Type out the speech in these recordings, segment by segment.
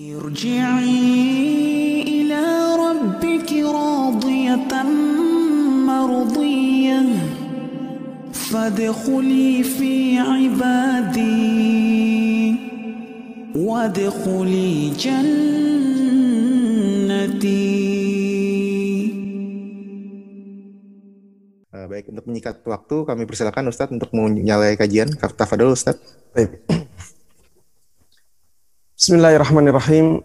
Ila eh, Baik, untuk menyikat waktu kami persilakan Ustadz untuk menyalai kajian. Tafadol Ustadz. Baik. Bismillahirrahmanirrahim.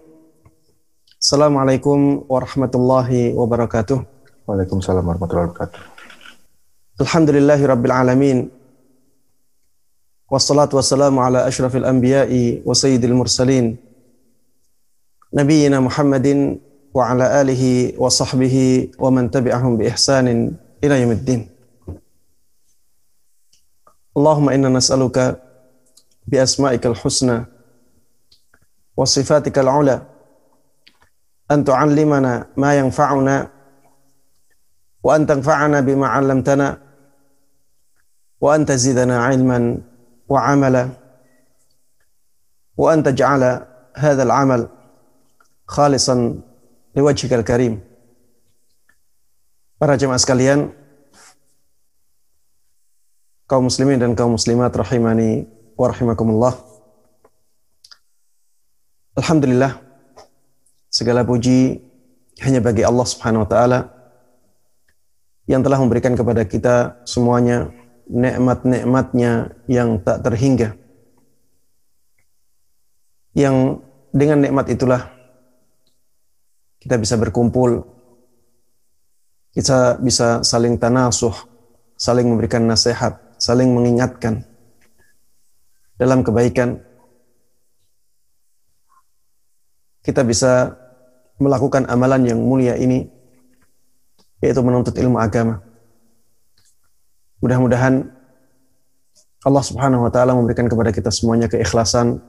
Assalamualaikum warahmatullahi wabarakatuh. Waalaikumsalam warahmatullahi wabarakatuh. Alhamdulillahi rabbil alamin. Wassalatu wassalamu ala ashrafil anbiya'i wa sayyidil mursalin. Nabiyyina Muhammadin wa ala alihi wa sahbihi wa man tabi'ahum bi ihsanin ila yaumiddin. Allahumma inna nas'aluka bi asma'ikal husna wa sifatikal ula an tu'allimana ma yanfa'una wa an tanfa'ana bima 'allamtana wa an tazidana 'ilman wa 'amala wa an taj'ala hadha al-'amal khalisan karim. Para jemaah sekalian, kaum muslimin dan kaum muslimat rahimani wa rahimakumullah. Alhamdulillah, segala puji hanya bagi Allah Subhanahu wa taala yang telah memberikan kepada kita semuanya nikmat-nikmatnya yang tak terhingga. Yang dengan nikmat itulah kita bisa berkumpul, kita bisa saling tanasuh, saling memberikan nasihat, saling mengingatkan dalam kebaikan. Kita bisa melakukan amalan yang mulia ini, yaitu menuntut ilmu agama. Mudah-mudahan Allah Subhanahu wa Ta'ala memberikan kepada kita semuanya keikhlasan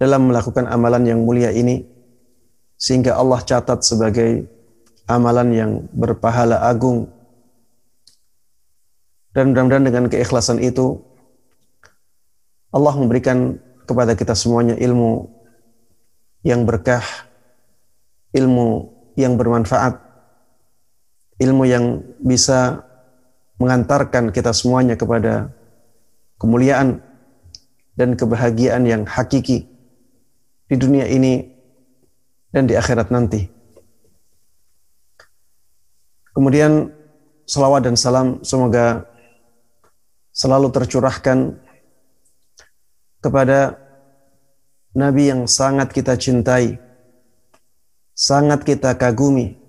dalam melakukan amalan yang mulia ini, sehingga Allah catat sebagai amalan yang berpahala agung. Dan mudah-mudahan dengan keikhlasan itu, Allah memberikan kepada kita semuanya ilmu yang berkah, ilmu yang bermanfaat, ilmu yang bisa mengantarkan kita semuanya kepada kemuliaan dan kebahagiaan yang hakiki di dunia ini dan di akhirat nanti. Kemudian salawat dan salam semoga selalu tercurahkan kepada Nabi yang sangat kita cintai, sangat kita kagumi,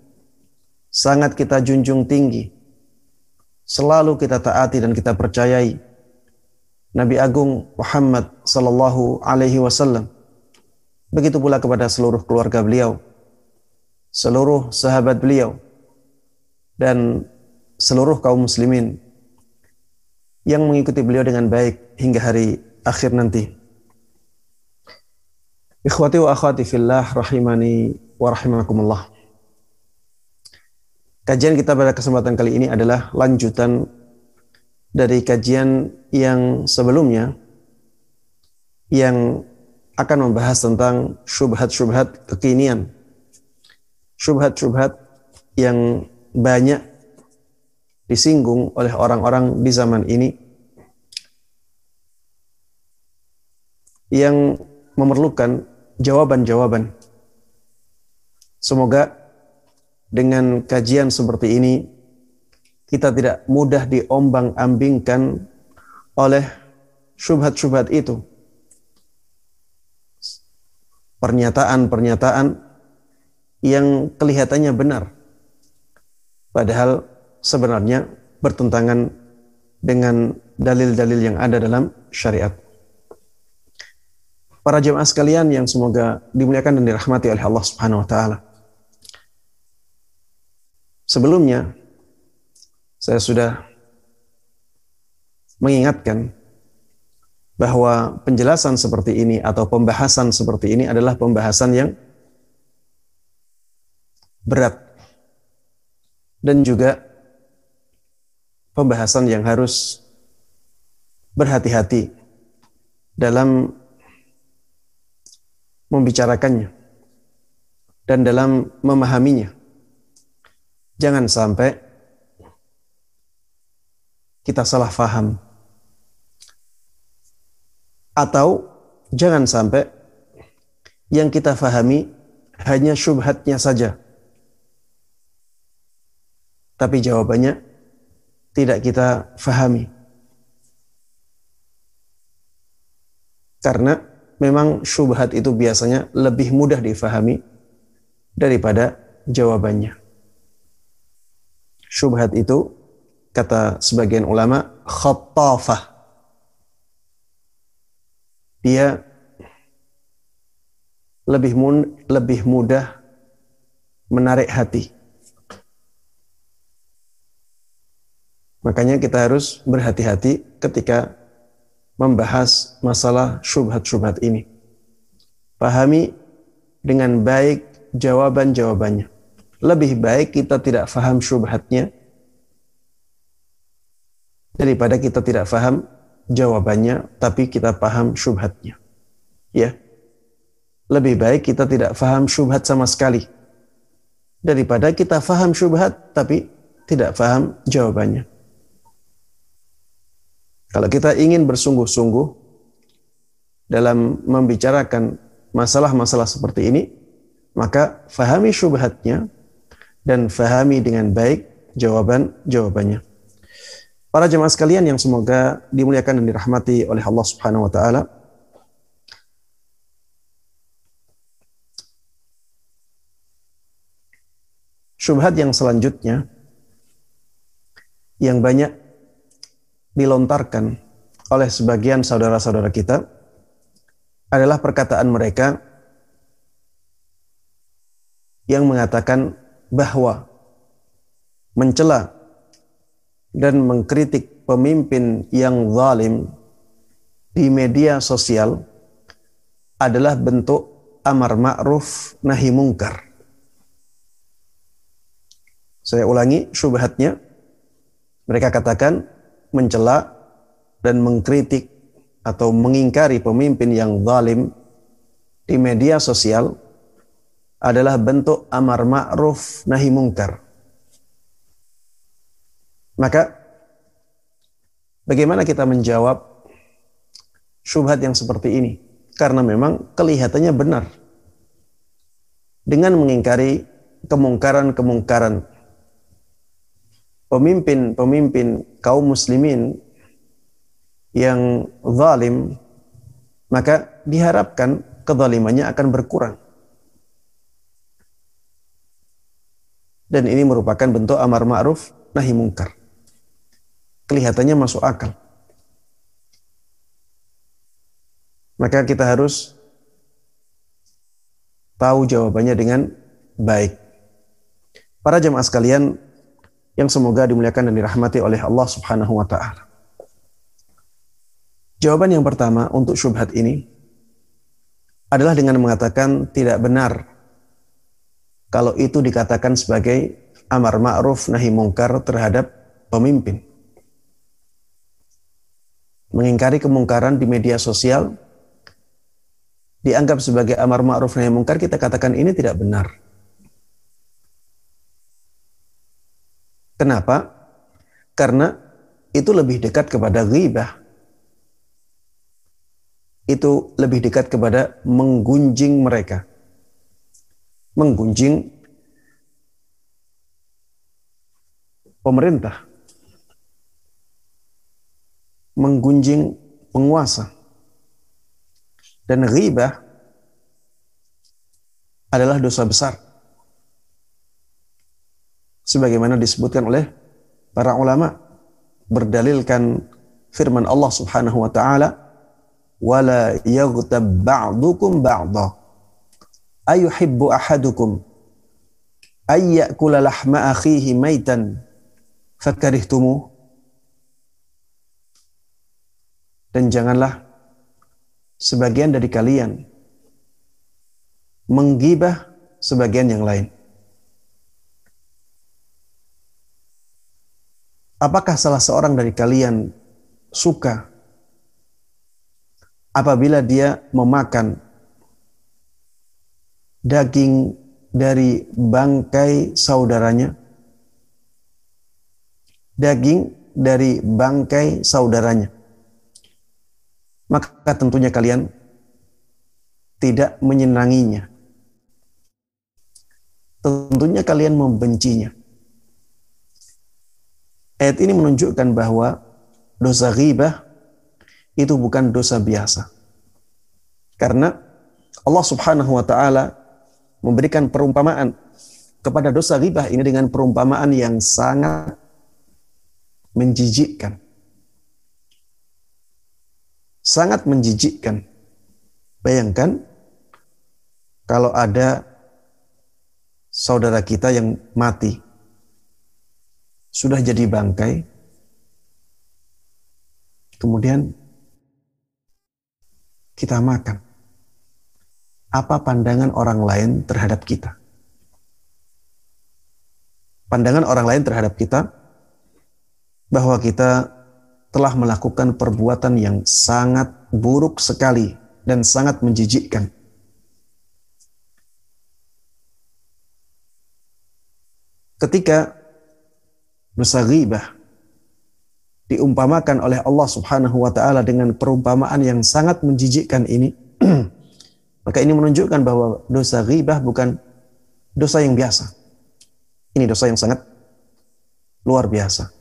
sangat kita junjung tinggi, selalu kita taati dan kita percayai. Nabi Agung Muhammad Sallallahu Alaihi Wasallam. Begitu pula kepada seluruh keluarga beliau, seluruh sahabat beliau, dan seluruh kaum muslimin yang mengikuti beliau dengan baik hingga hari akhir nanti. Ikhwati wa akhwati fillah rahimani wa rahimakumullah. Kajian kita pada kesempatan kali ini adalah lanjutan dari kajian yang sebelumnya yang akan membahas tentang syubhat-syubhat kekinian. Syubhat-syubhat yang banyak disinggung oleh orang-orang di zaman ini yang memerlukan jawaban-jawaban. Semoga dengan kajian seperti ini kita tidak mudah diombang-ambingkan oleh syubhat-syubhat itu. Pernyataan-pernyataan yang kelihatannya benar. Padahal sebenarnya bertentangan dengan dalil-dalil yang ada dalam syariat. Para jemaah sekalian yang semoga dimuliakan dan dirahmati oleh Allah Subhanahu wa taala. Sebelumnya saya sudah mengingatkan bahwa penjelasan seperti ini atau pembahasan seperti ini adalah pembahasan yang berat dan juga pembahasan yang harus berhati-hati dalam membicarakannya dan dalam memahaminya. Jangan sampai kita salah faham. Atau jangan sampai yang kita fahami hanya syubhatnya saja. Tapi jawabannya tidak kita fahami. Karena memang syubhat itu biasanya lebih mudah difahami daripada jawabannya. Syubhat itu kata sebagian ulama khattafah. Dia lebih mun, lebih mudah menarik hati. Makanya kita harus berhati-hati ketika membahas masalah syubhat-syubhat ini. Pahami dengan baik jawaban-jawabannya. Lebih baik kita tidak faham syubhatnya daripada kita tidak faham jawabannya tapi kita paham syubhatnya. Ya. Lebih baik kita tidak faham syubhat sama sekali daripada kita faham syubhat tapi tidak faham jawabannya. Kalau kita ingin bersungguh-sungguh dalam membicarakan masalah-masalah seperti ini, maka fahami syubhatnya dan fahami dengan baik jawaban-jawabannya. Para jemaah sekalian yang semoga dimuliakan dan dirahmati oleh Allah Subhanahu wa taala. Syubhat yang selanjutnya yang banyak dilontarkan oleh sebagian saudara-saudara kita adalah perkataan mereka yang mengatakan bahwa mencela dan mengkritik pemimpin yang zalim di media sosial adalah bentuk amar ma'ruf nahi mungkar. Saya ulangi syubhatnya. Mereka katakan mencela dan mengkritik atau mengingkari pemimpin yang zalim di media sosial adalah bentuk amar ma'ruf nahi mungkar. Maka bagaimana kita menjawab syubhat yang seperti ini? Karena memang kelihatannya benar. Dengan mengingkari kemungkaran-kemungkaran pemimpin-pemimpin kaum muslimin yang zalim, maka diharapkan kezalimannya akan berkurang. Dan ini merupakan bentuk amar ma'ruf nahi mungkar. Kelihatannya masuk akal. Maka kita harus tahu jawabannya dengan baik. Para jemaah sekalian, yang semoga dimuliakan dan dirahmati oleh Allah Subhanahu wa taala. Jawaban yang pertama untuk syubhat ini adalah dengan mengatakan tidak benar kalau itu dikatakan sebagai amar ma'ruf nahi mungkar terhadap pemimpin. Mengingkari kemungkaran di media sosial dianggap sebagai amar ma'ruf nahi mungkar kita katakan ini tidak benar. Kenapa? Karena itu lebih dekat kepada ghibah. Itu lebih dekat kepada menggunjing mereka. Menggunjing pemerintah. Menggunjing penguasa. Dan ghibah adalah dosa besar sebagaimana disebutkan oleh para ulama berdalilkan firman Allah Subhanahu wa taala wala yaghtab ba'dukum ba'dha ayuhibbu ahadukum ay ya'kula lahma akhihi maitan fakarihtumu. Dan janganlah sebagian dari kalian menggibah sebagian yang lain Apakah salah seorang dari kalian suka apabila dia memakan daging dari bangkai saudaranya, daging dari bangkai saudaranya, maka tentunya kalian tidak menyenanginya. Tentunya kalian membencinya. Ayat ini menunjukkan bahwa dosa ghibah itu bukan dosa biasa. Karena Allah Subhanahu wa taala memberikan perumpamaan kepada dosa ghibah ini dengan perumpamaan yang sangat menjijikkan. Sangat menjijikkan. Bayangkan kalau ada saudara kita yang mati sudah jadi bangkai kemudian kita makan. Apa pandangan orang lain terhadap kita? Pandangan orang lain terhadap kita bahwa kita telah melakukan perbuatan yang sangat buruk sekali dan sangat menjijikkan. Ketika dosa ghibah diumpamakan oleh Allah Subhanahu wa taala dengan perumpamaan yang sangat menjijikkan ini. Maka ini menunjukkan bahwa dosa ghibah bukan dosa yang biasa. Ini dosa yang sangat luar biasa.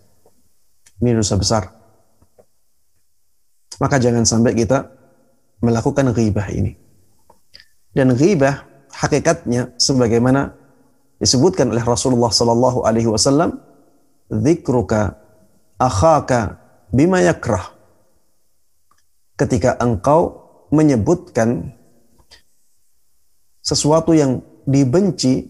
Ini dosa besar. Maka jangan sampai kita melakukan ghibah ini. Dan ghibah hakikatnya sebagaimana disebutkan oleh Rasulullah sallallahu alaihi wasallam dzikruka akhaka bima yakrah. Ketika engkau menyebutkan sesuatu yang dibenci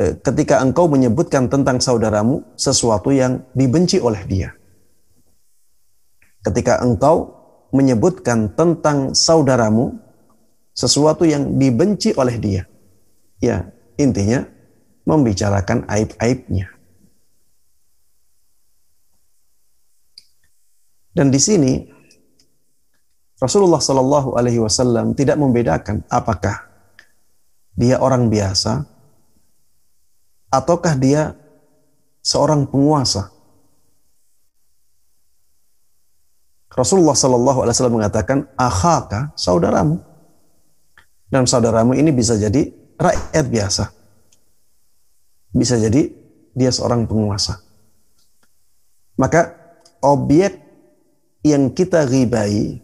eh, ketika engkau menyebutkan tentang saudaramu sesuatu yang dibenci oleh dia. Ketika engkau menyebutkan tentang saudaramu sesuatu yang dibenci oleh dia. Ya, intinya membicarakan aib-aibnya. Dan di sini Rasulullah Shallallahu Alaihi Wasallam tidak membedakan apakah dia orang biasa ataukah dia seorang penguasa. Rasulullah Shallallahu Alaihi Wasallam mengatakan, "Akhaka saudaramu." Dan saudaramu ini bisa jadi rakyat biasa. Bisa jadi dia seorang penguasa. Maka objek yang kita ribai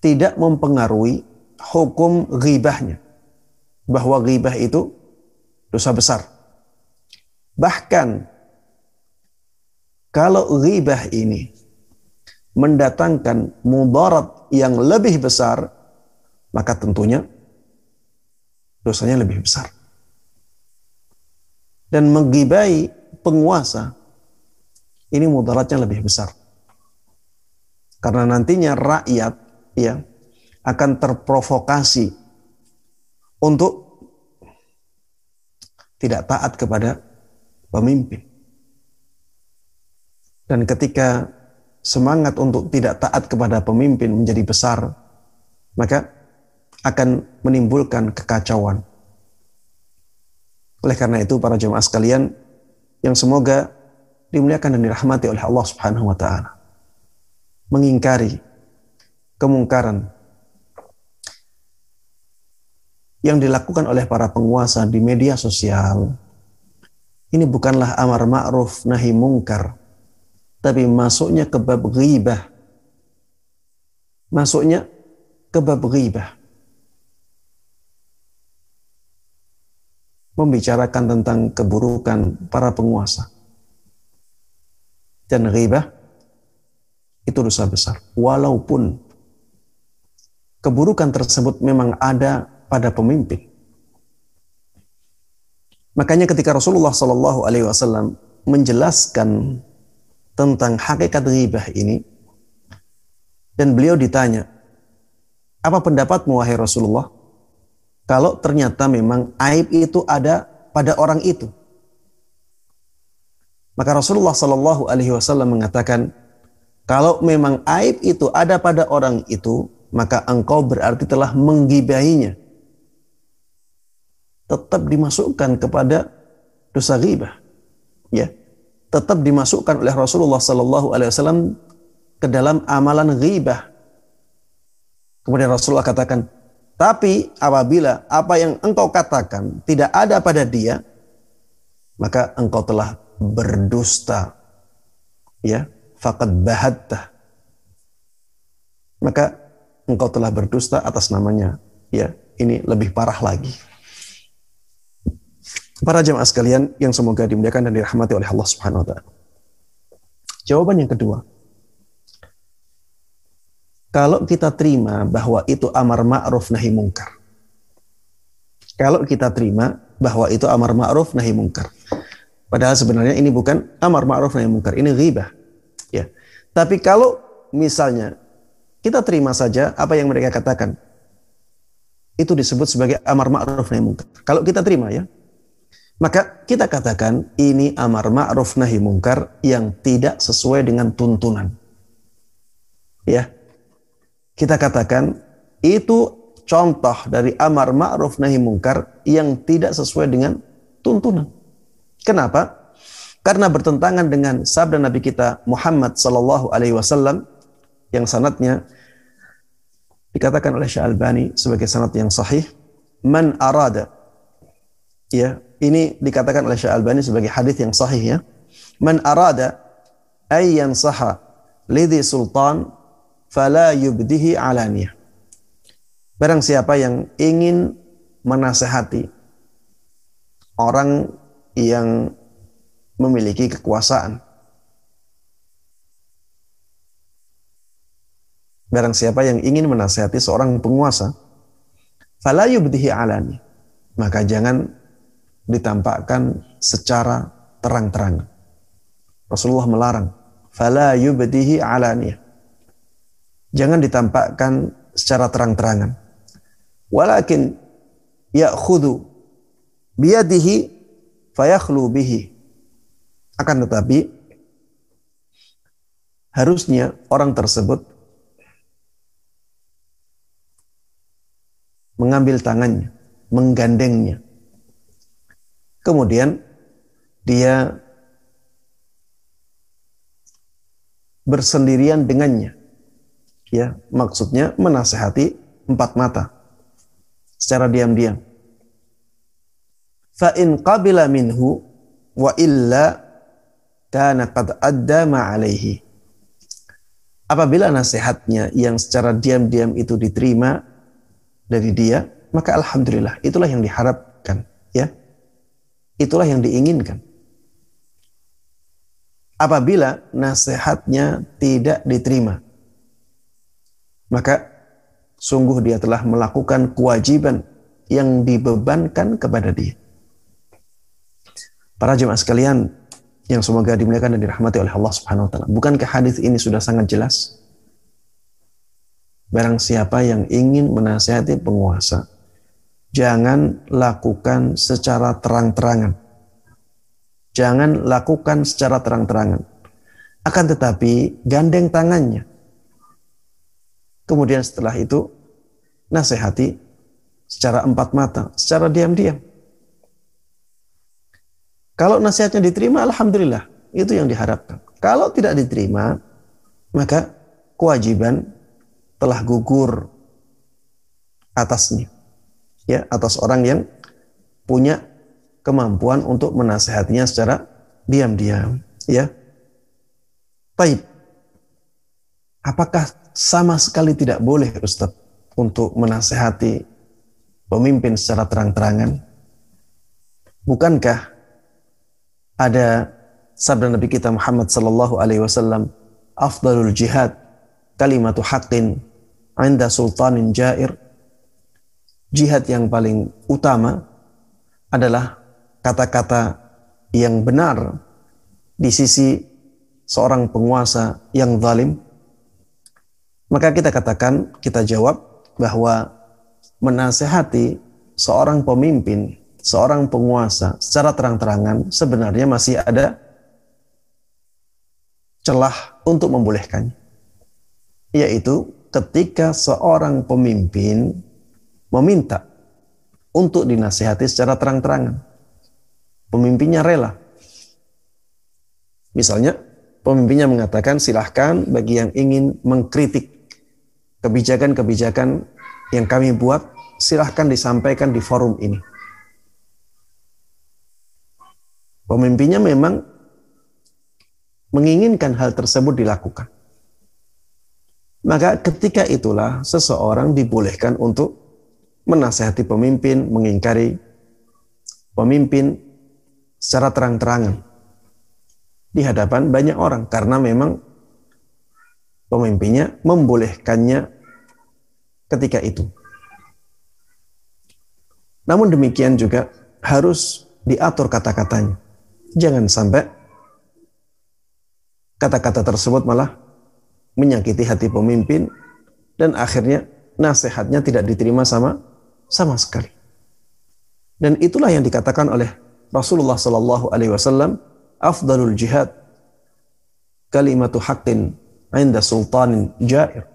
tidak mempengaruhi hukum ribahnya. Bahwa ribah itu dosa besar. Bahkan kalau ribah ini mendatangkan mudarat yang lebih besar, maka tentunya dosanya lebih besar. Dan menggibai penguasa ini mudaratnya lebih besar. Karena nantinya rakyat ya akan terprovokasi untuk tidak taat kepada pemimpin. Dan ketika semangat untuk tidak taat kepada pemimpin menjadi besar, maka akan menimbulkan kekacauan. Oleh karena itu para jemaah sekalian yang semoga dimuliakan dan dirahmati oleh Allah Subhanahu wa taala. Mengingkari kemungkaran yang dilakukan oleh para penguasa di media sosial ini bukanlah amar ma'ruf nahi mungkar tapi masuknya ke bab ghibah masuknya ke bab ghibah membicarakan tentang keburukan para penguasa. Dan ghibah itu dosa besar. Walaupun keburukan tersebut memang ada pada pemimpin. Makanya ketika Rasulullah Shallallahu Alaihi Wasallam menjelaskan tentang hakikat ghibah ini, dan beliau ditanya, apa pendapatmu wahai Rasulullah? Kalau ternyata memang aib itu ada pada orang itu. Maka Rasulullah Shallallahu Alaihi Wasallam mengatakan, kalau memang aib itu ada pada orang itu, maka engkau berarti telah menggibahinya tetap dimasukkan kepada dosa ghibah. Ya. Tetap dimasukkan oleh Rasulullah sallallahu alaihi wasallam ke dalam amalan ghibah. Kemudian Rasulullah katakan, "Tapi apabila apa yang engkau katakan tidak ada pada dia, maka engkau telah berdusta." Ya, faqad bahatta. Maka engkau telah berdusta atas namanya. Ya, ini lebih parah lagi. Para jemaah sekalian yang semoga dimuliakan dan dirahmati oleh Allah Subhanahu wa taala. Jawaban yang kedua. Kalau kita terima bahwa itu amar ma'ruf nahi mungkar. Kalau kita terima bahwa itu amar ma'ruf nahi mungkar. Padahal sebenarnya ini bukan amar ma'ruf nahi mungkar, ini ghibah. Ya. Tapi kalau misalnya kita terima saja apa yang mereka katakan, itu disebut sebagai amar ma'ruf nahi mungkar. Kalau kita terima ya, maka kita katakan ini amar ma'ruf nahi mungkar yang tidak sesuai dengan tuntunan. Ya. Kita katakan itu contoh dari amar ma'ruf nahi mungkar yang tidak sesuai dengan tuntunan. Kenapa? Karena bertentangan dengan sabda Nabi kita Muhammad sallallahu alaihi wasallam yang sanatnya dikatakan oleh Syekh Albani sebagai sanad yang sahih, man arada ya ini dikatakan oleh Syekh Albani sebagai hadis yang sahih ya. Man arada ay yansaha lidhi sultan fala yubdihi alaniyah. Barang siapa yang ingin menasehati orang yang memiliki kekuasaan. Barang siapa yang ingin menasehati seorang penguasa, fala yubdihi alani. Maka jangan ditampakkan secara terang-terang. Rasulullah melarang, fala yubdihi alaniyah. Jangan ditampakkan secara terang-terangan. Walakin ya'khudhu biyadihi fayakhlu bihi. Akan tetapi harusnya orang tersebut mengambil tangannya, menggandengnya, Kemudian dia bersendirian dengannya. Ya, maksudnya menasehati empat mata secara diam-diam. Fa in qabila minhu wa illa kana qad adda ma alaihi. Apabila nasihatnya yang secara diam-diam itu diterima dari dia, maka alhamdulillah itulah yang diharapkan, ya. Itulah yang diinginkan. Apabila nasihatnya tidak diterima, maka sungguh dia telah melakukan kewajiban yang dibebankan kepada dia. Para jemaah sekalian yang semoga dimuliakan dan dirahmati oleh Allah Subhanahu wa taala. Bukankah hadis ini sudah sangat jelas? Barang siapa yang ingin menasihati penguasa, jangan lakukan secara terang-terangan. Jangan lakukan secara terang-terangan. Akan tetapi gandeng tangannya. Kemudian setelah itu nasihati secara empat mata, secara diam-diam. Kalau nasihatnya diterima, alhamdulillah, itu yang diharapkan. Kalau tidak diterima, maka kewajiban telah gugur atasnya ya atas orang yang punya kemampuan untuk menasehatinya secara diam-diam ya Taib apakah sama sekali tidak boleh Ustaz untuk menasehati pemimpin secara terang-terangan. Bukankah ada sabda Nabi kita Muhammad sallallahu alaihi wasallam afdalul jihad kalimatu haqqin anda sultanin jair. Jihad yang paling utama adalah kata-kata yang benar di sisi seorang penguasa yang zalim, maka kita katakan, kita jawab bahwa menasehati seorang pemimpin, seorang penguasa secara terang-terangan sebenarnya masih ada celah untuk membolehkannya. Yaitu ketika seorang pemimpin meminta untuk dinasihati secara terang-terangan. Pemimpinnya rela. Misalnya, pemimpinnya mengatakan silahkan bagi yang ingin mengkritik kebijakan-kebijakan yang kami buat, silahkan disampaikan di forum ini. Pemimpinnya memang menginginkan hal tersebut dilakukan. Maka ketika itulah seseorang dibolehkan untuk menasehati pemimpin, mengingkari pemimpin secara terang-terangan di hadapan banyak orang karena memang pemimpinnya membolehkannya ketika itu. Namun demikian juga harus diatur kata-katanya. Jangan sampai kata-kata tersebut malah menyakiti hati pemimpin dan akhirnya nasihatnya tidak diterima sama sama sekali. Dan itulah yang dikatakan oleh Rasulullah Sallallahu Alaihi Wasallam, afdalul jihad kalimatu haqqin inda sultanin jair.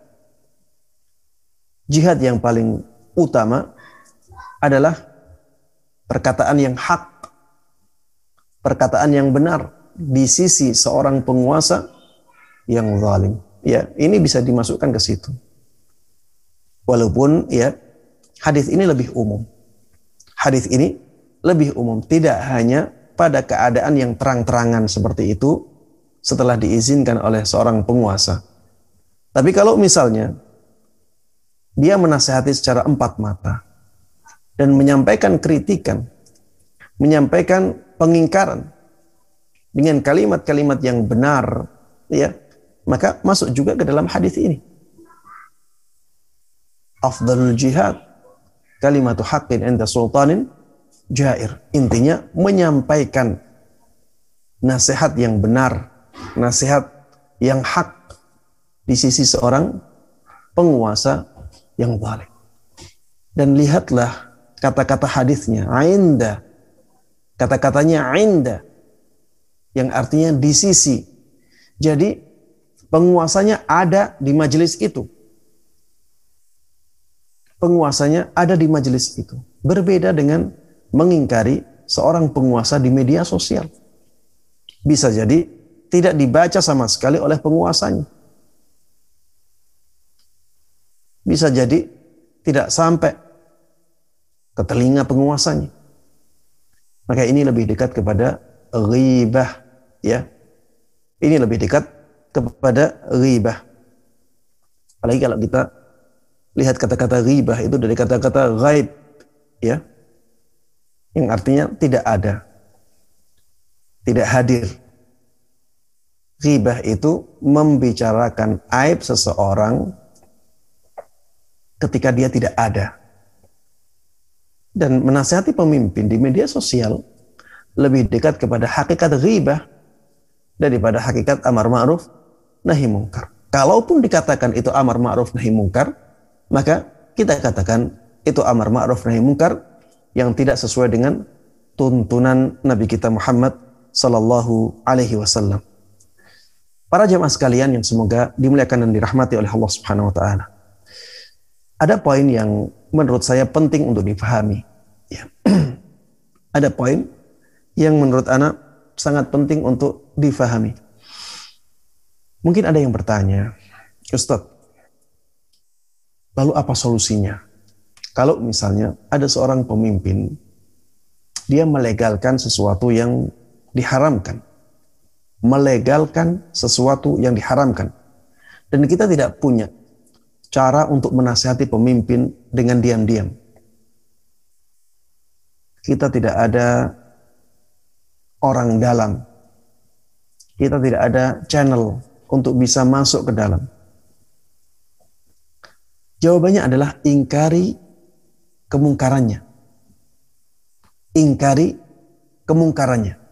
Jihad yang paling utama adalah perkataan yang hak, perkataan yang benar di sisi seorang penguasa yang zalim. Ya, ini bisa dimasukkan ke situ. Walaupun ya hadis ini lebih umum. Hadis ini lebih umum, tidak hanya pada keadaan yang terang-terangan seperti itu setelah diizinkan oleh seorang penguasa. Tapi kalau misalnya dia menasehati secara empat mata, dan menyampaikan kritikan, menyampaikan pengingkaran dengan kalimat-kalimat yang benar, ya, maka masuk juga ke dalam hadis ini. Afdalul jihad kalimatu haqqin inda sultanin jair. Intinya menyampaikan nasihat yang benar, nasihat yang hak di sisi seorang penguasa yang zalim. Dan lihatlah kata-kata hadisnya ainda. Kata-katanya ainda. Yang artinya di sisi. Jadi penguasanya ada di majelis itu. Penguasanya ada di majelis itu. Berbeda dengan mengingkari seorang penguasa di media sosial. Bisa jadi tidak dibaca sama sekali oleh penguasanya bisa jadi tidak sampai ke telinga penguasanya. Maka ini lebih dekat kepada ghibah ya. Ini lebih dekat kepada ghibah. Apalagi kalau kita lihat kata-kata ghibah itu dari kata-kata ghaib ya. Yang artinya tidak ada. Tidak hadir. Ghibah itu membicarakan aib seseorang ketika dia tidak ada dan menasihati pemimpin di media sosial lebih dekat kepada hakikat ghibah daripada hakikat amar ma'ruf nahi mungkar. Kalaupun dikatakan itu amar ma'ruf nahi mungkar, maka kita katakan itu amar ma'ruf nahi mungkar yang tidak sesuai dengan tuntunan Nabi kita Muhammad sallallahu alaihi wasallam. Para jemaah sekalian yang semoga dimuliakan dan dirahmati oleh Allah Subhanahu wa taala. Ada poin yang menurut saya penting untuk dipahami. Ya. Ada poin yang menurut anak sangat penting untuk difahami. Mungkin ada yang bertanya, Ustadz, lalu apa solusinya? Kalau misalnya ada seorang pemimpin, dia melegalkan sesuatu yang diharamkan. Melegalkan sesuatu yang diharamkan. Dan kita tidak punya cara untuk menasihati pemimpin dengan diam-diam. Kita tidak ada orang dalam. Kita tidak ada channel untuk bisa masuk ke dalam. Jawabannya adalah ingkari kemungkarannya. Ingkari kemungkarannya.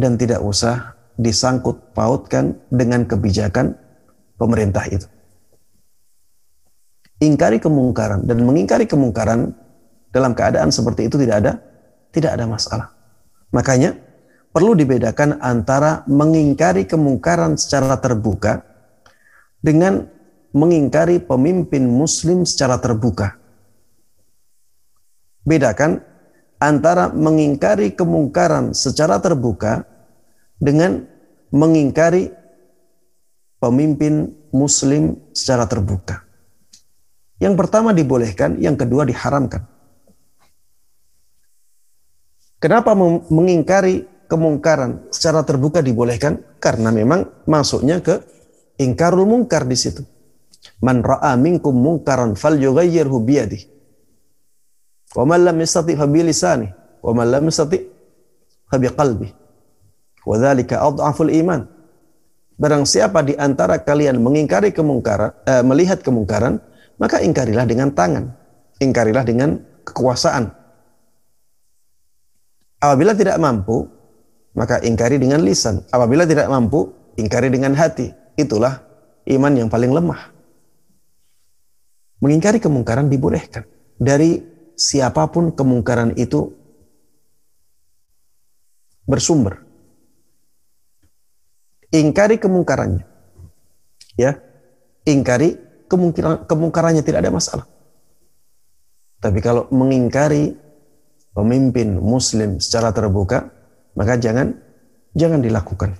Dan tidak usah disangkut pautkan dengan kebijakan pemerintah itu. Ingkari kemungkaran dan mengingkari kemungkaran dalam keadaan seperti itu tidak ada tidak ada masalah. Makanya perlu dibedakan antara mengingkari kemungkaran secara terbuka dengan mengingkari pemimpin muslim secara terbuka. Bedakan antara mengingkari kemungkaran secara terbuka dengan mengingkari pemimpin muslim secara terbuka. Yang pertama dibolehkan, yang kedua diharamkan. Kenapa mengingkari kemungkaran secara terbuka dibolehkan? Karena memang masuknya ke ingkarul mungkar di situ. Man ra'a minkum mungkaran falyughayyirhu biyadihi. Wa man lam yastati fa bi lisani, wa man lam yastati fa qalbi. Wa dzalika adhaful iman. Barang siapa di antara kalian mengingkari kemungkaran, eh, melihat kemungkaran, maka ingkarilah dengan tangan, ingkarilah dengan kekuasaan. Apabila tidak mampu, maka ingkari dengan lisan. Apabila tidak mampu, ingkari dengan hati. Itulah iman yang paling lemah. Mengingkari kemungkaran dibolehkan. Dari siapa pun kemungkaran itu bersumber. Ingkari kemungkarannya. Ya. Ingkari kemungkiran kemungkarannya tidak ada masalah. Tapi kalau mengingkari pemimpin muslim secara terbuka, maka jangan jangan dilakukan.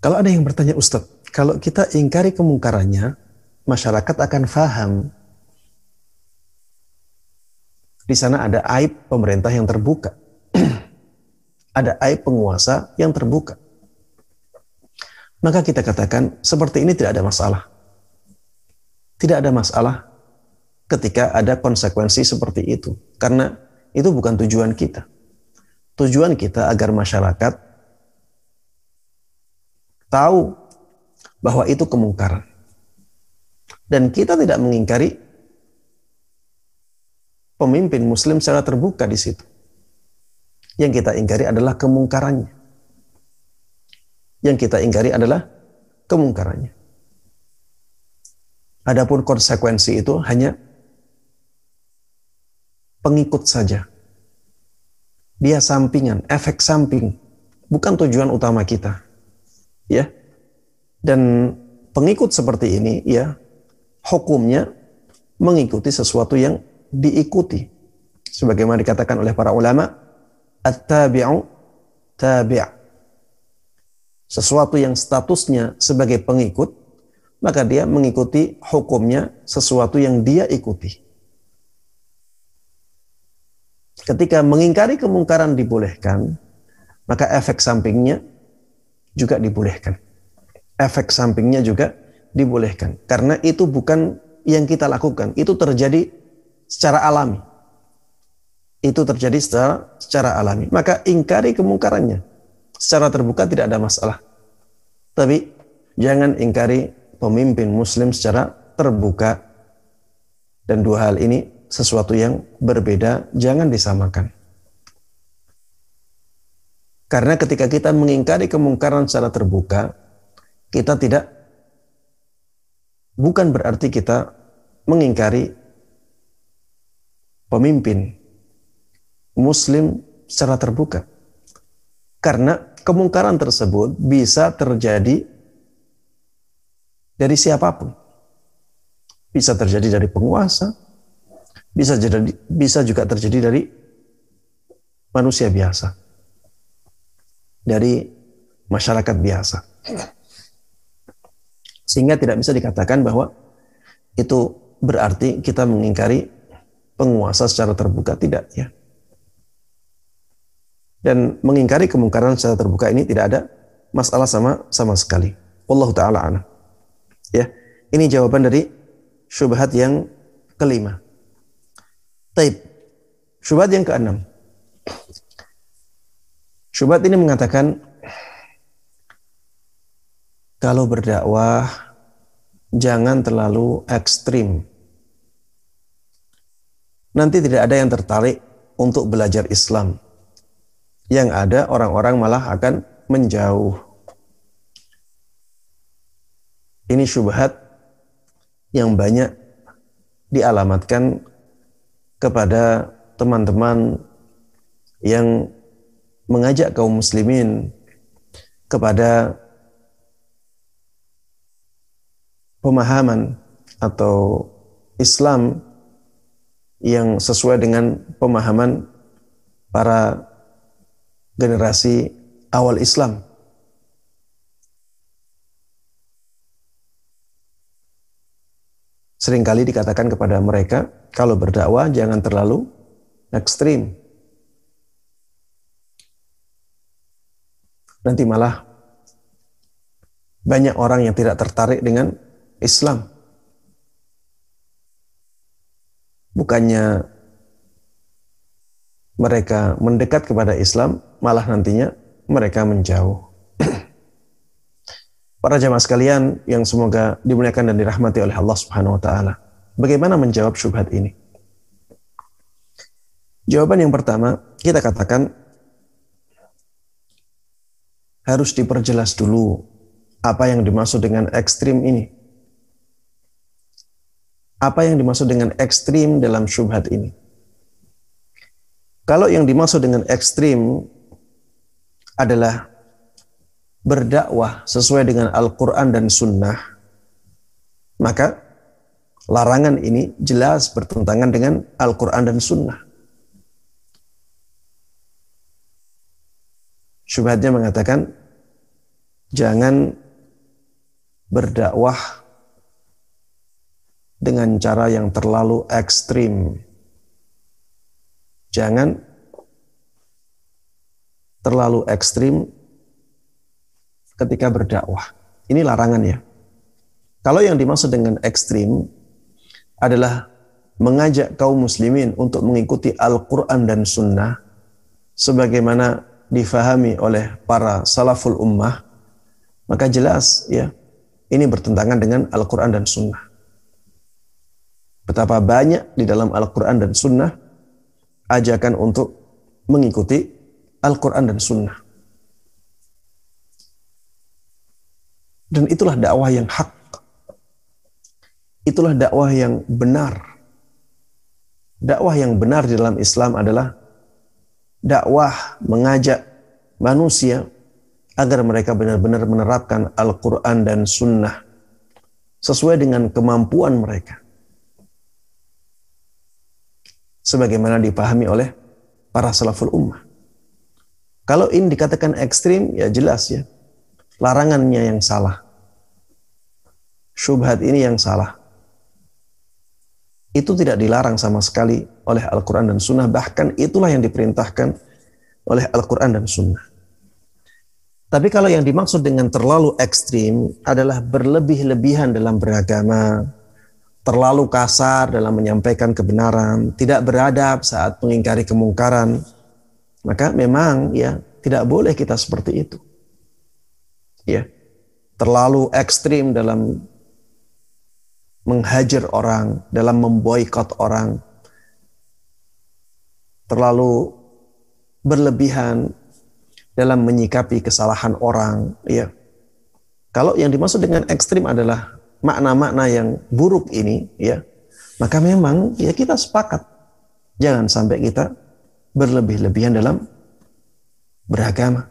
Kalau ada yang bertanya Ustadz, kalau kita ingkari kemungkarannya, masyarakat akan faham di sana ada aib pemerintah yang terbuka. ada aib penguasa yang terbuka. Maka kita katakan seperti ini tidak ada masalah. Tidak ada masalah ketika ada konsekuensi seperti itu. Karena itu bukan tujuan kita. Tujuan kita agar masyarakat tahu bahwa itu kemungkaran. Dan kita tidak mengingkari pemimpin muslim secara terbuka di situ. Yang kita ingkari adalah kemungkarannya. Yang kita ingkari adalah kemungkarannya. Adapun konsekuensi itu hanya pengikut saja. Dia sampingan, efek samping, bukan tujuan utama kita. Ya. Dan pengikut seperti ini ya hukumnya mengikuti sesuatu yang diikuti. Sebagaimana dikatakan oleh para ulama, at-tabi'u tabi' sesuatu yang statusnya sebagai pengikut, maka dia mengikuti hukumnya sesuatu yang dia ikuti. Ketika mengingkari kemungkaran dibolehkan, maka efek sampingnya juga dibolehkan. Efek sampingnya juga dibolehkan. Karena itu bukan yang kita lakukan. Itu terjadi secara alami. Itu terjadi secara secara alami. Maka ingkari kemungkarannya. Secara terbuka tidak ada masalah. Tapi jangan ingkari pemimpin muslim secara terbuka. Dan dua hal ini sesuatu yang berbeda, jangan disamakan. Karena ketika kita mengingkari kemungkaran secara terbuka, kita tidak bukan berarti kita mengingkari pemimpin muslim secara terbuka. Karena kemungkaran tersebut bisa terjadi dari siapa pun. Bisa terjadi dari penguasa, bisa jadi bisa juga terjadi dari manusia biasa. Dari masyarakat biasa. Sehingga tidak bisa dikatakan bahwa itu berarti kita mengingkari penguasa secara terbuka tidak ya. Dan mengingkari kemungkaran secara terbuka ini tidak ada masalah sama sama sekali. Allah taala ana. Ya. Ini jawaban dari syubhat yang kelima. Taib. Syubhat yang keenam. Syubhat ini mengatakan kalau berdakwah jangan terlalu ekstrim nanti tidak ada yang tertarik untuk belajar Islam. Yang ada orang-orang malah akan menjauh. Ini syubhat yang banyak dialamatkan kepada teman-teman yang mengajak kaum muslimin kepada pemahaman atau Islam yang sesuai dengan pemahaman para generasi awal Islam. Seringkali dikatakan kepada mereka, kalau berdakwah jangan terlalu ekstrim. Nanti malah banyak orang yang tidak tertarik dengan Islam. Bukannya mereka mendekat kepada Islam, malah nantinya mereka menjauh. Para jamaah sekalian yang semoga dimuliakan dan dirahmati oleh Allah Subhanahu wa taala. Bagaimana menjawab syubhat ini? Jawaban yang pertama, kita katakan harus diperjelas dulu apa yang dimaksud dengan ekstrim ini. Apa yang dimaksud dengan ekstrim dalam syubhat ini? Kalau yang dimaksud dengan ekstrim adalah berdakwah sesuai dengan Al-Quran dan Sunnah, maka larangan ini jelas bertentangan dengan Al-Quran dan Sunnah. Syubhatnya mengatakan, jangan berdakwah dengan cara yang terlalu ekstrim. Jangan terlalu ekstrim ketika berdakwah. Ini larangan ya. Kalau yang dimaksud dengan ekstrim adalah mengajak kaum muslimin untuk mengikuti Al-Quran dan Sunnah sebagaimana difahami oleh para salaful ummah, maka jelas ya ini bertentangan dengan Al-Quran dan Sunnah. Betapa banyak di dalam Al-Quran dan Sunnah ajakan untuk mengikuti Al-Quran dan Sunnah. Dan itulah dakwah yang hak. Itulah dakwah yang benar. Dakwah yang benar di dalam Islam adalah dakwah mengajak manusia agar mereka benar-benar menerapkan Al-Quran dan Sunnah sesuai dengan kemampuan mereka. Sebagaimana dipahami oleh para salaful ummah. Kalau ini dikatakan ekstrim, ya jelas ya. Larangannya yang salah. Syubhat ini yang salah. Itu tidak dilarang sama sekali oleh Al-Quran dan Sunnah. Bahkan itulah yang diperintahkan oleh Al-Quran dan Sunnah. Tapi kalau yang dimaksud dengan terlalu ekstrim adalah berlebih-lebihan dalam beragama, terlalu kasar dalam menyampaikan kebenaran, tidak beradab saat mengingkari kemungkaran, maka memang ya tidak boleh kita seperti itu. Ya. Terlalu ekstrim dalam menghajar orang, dalam memboikot orang. Terlalu berlebihan dalam menyikapi kesalahan orang, ya. Kalau yang dimaksud dengan ekstrim adalah makna-makna yang buruk ini, ya, maka memang ya kita sepakat. Jangan sampai kita berlebih-lebihan dalam beragama.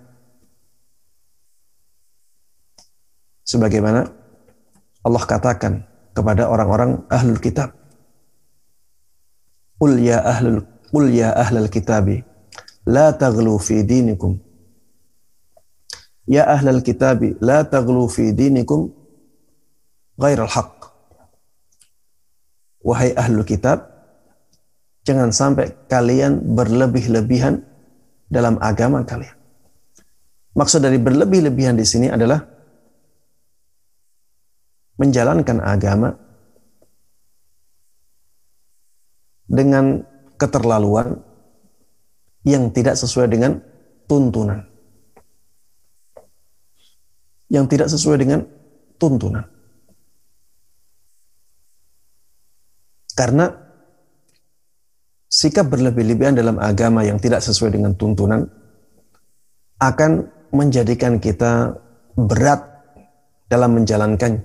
Sebagaimana Allah katakan kepada orang-orang ahlul kitab. Qul ya ahlul qul ya ahlul kitabi la taghlu fi dinikum Ya ahlal kitabi, la taglu fi dinikum ghairal haq. Wahai ahlul kitab, jangan sampai kalian berlebih-lebihan dalam agama kalian. Maksud dari berlebih-lebihan di sini adalah menjalankan agama dengan keterlaluan yang tidak sesuai dengan tuntunan yang tidak sesuai dengan tuntunan. Karena sikap berlebih-lebihan dalam agama yang tidak sesuai dengan tuntunan akan menjadikan kita berat dalam menjalankan.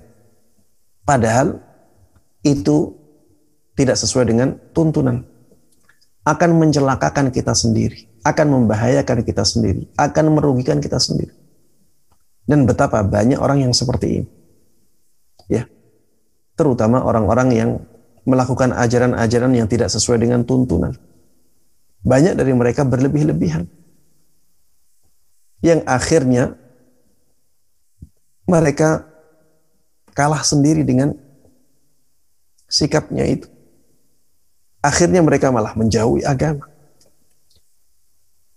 Padahal itu tidak sesuai dengan tuntunan. Akan mencelakakan kita sendiri, akan membahayakan kita sendiri, akan merugikan kita sendiri. Dan betapa banyak orang yang seperti ini. Ya. Terutama orang-orang yang melakukan ajaran-ajaran yang tidak sesuai dengan tuntunan. Banyak dari mereka berlebih-lebihan. Yang akhirnya mereka kalah sendiri dengan sikapnya itu. Akhirnya mereka malah menjauhi agama.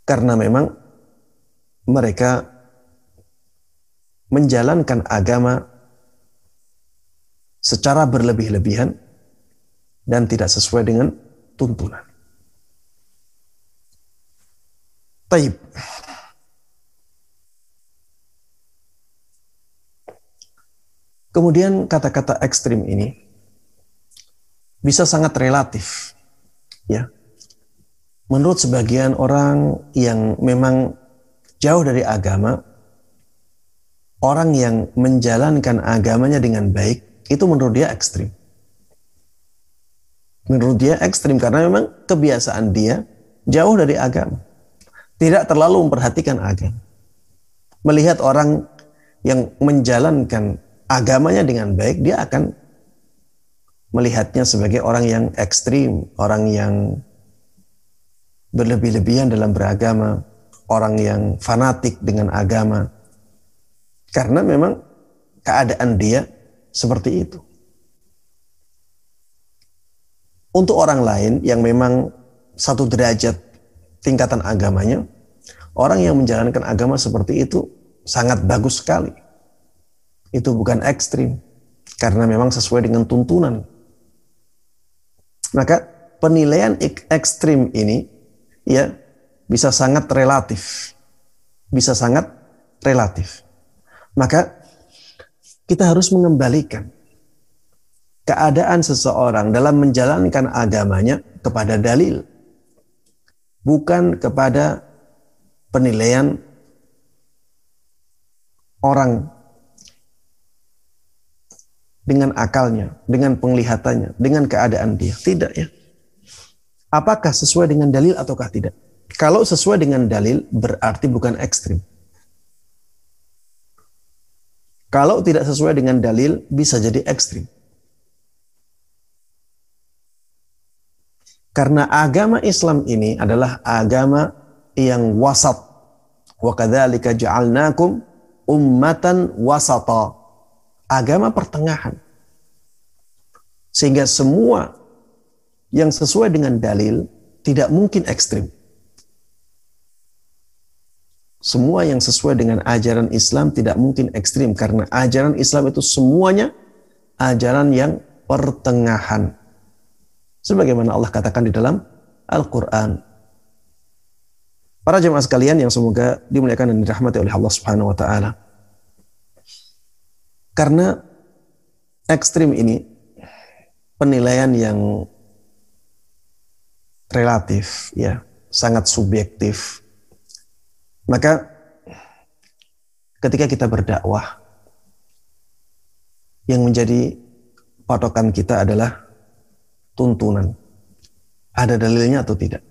Karena memang mereka menjalankan agama secara berlebih-lebihan dan tidak sesuai dengan tuntunan. Taib. Kemudian kata-kata ekstrim ini bisa sangat relatif. Ya. Menurut sebagian orang yang memang jauh dari agama, orang yang menjalankan agamanya dengan baik, itu menurut dia ekstrim. Menurut dia ekstrim karena memang kebiasaan dia jauh dari agama. Tidak terlalu memperhatikan agama. Melihat orang yang menjalankan agamanya dengan baik, dia akan melihatnya sebagai orang yang ekstrim, orang yang berlebih-lebihan dalam beragama, orang yang fanatik dengan agama. Karena memang keadaan dia seperti itu. Untuk orang lain yang memang satu derajat tingkatan agamanya, orang yang menjalankan agama seperti itu sangat bagus sekali itu bukan ekstrim karena memang sesuai dengan tuntunan. Maka penilaian ekstrim ini ya bisa sangat relatif. Bisa sangat relatif. Maka kita harus mengembalikan keadaan seseorang dalam menjalankan agamanya kepada dalil bukan kepada penilaian orang dengan akalnya, dengan penglihatannya, dengan keadaan dia. Tidak ya. Apakah sesuai dengan dalil ataukah tidak? Kalau sesuai dengan dalil berarti bukan ekstrim. Kalau tidak sesuai dengan dalil bisa jadi ekstrim. Karena agama Islam ini adalah agama yang wasat. Wa kadzalika ja'alnakum ummatan wasata agama pertengahan. Sehingga semua yang sesuai dengan dalil tidak mungkin ekstrim. Semua yang sesuai dengan ajaran Islam tidak mungkin ekstrim karena ajaran Islam itu semuanya ajaran yang pertengahan. Sebagaimana Allah katakan di dalam Al-Qur'an. Para jemaah sekalian yang semoga dimuliakan dan dirahmati oleh Allah Subhanahu wa taala. Karena ekstrim ini penilaian yang relatif ya, sangat subjektif. Maka ketika kita berdakwah yang menjadi patokan kita adalah tuntunan. Ada dalilnya atau tidak?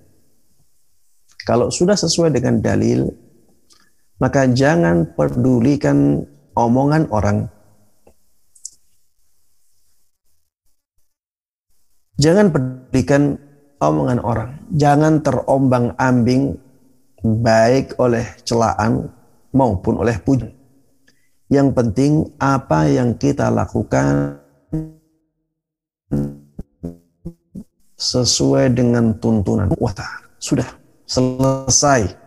Kalau sudah sesuai dengan dalil, maka jangan pedulikan omongan orang Jangan pedulikan omongan orang. Jangan terombang-ambing baik oleh celaan maupun oleh pujian. Yang penting apa yang kita lakukan sesuai dengan tuntunan Allah Sudah selesai.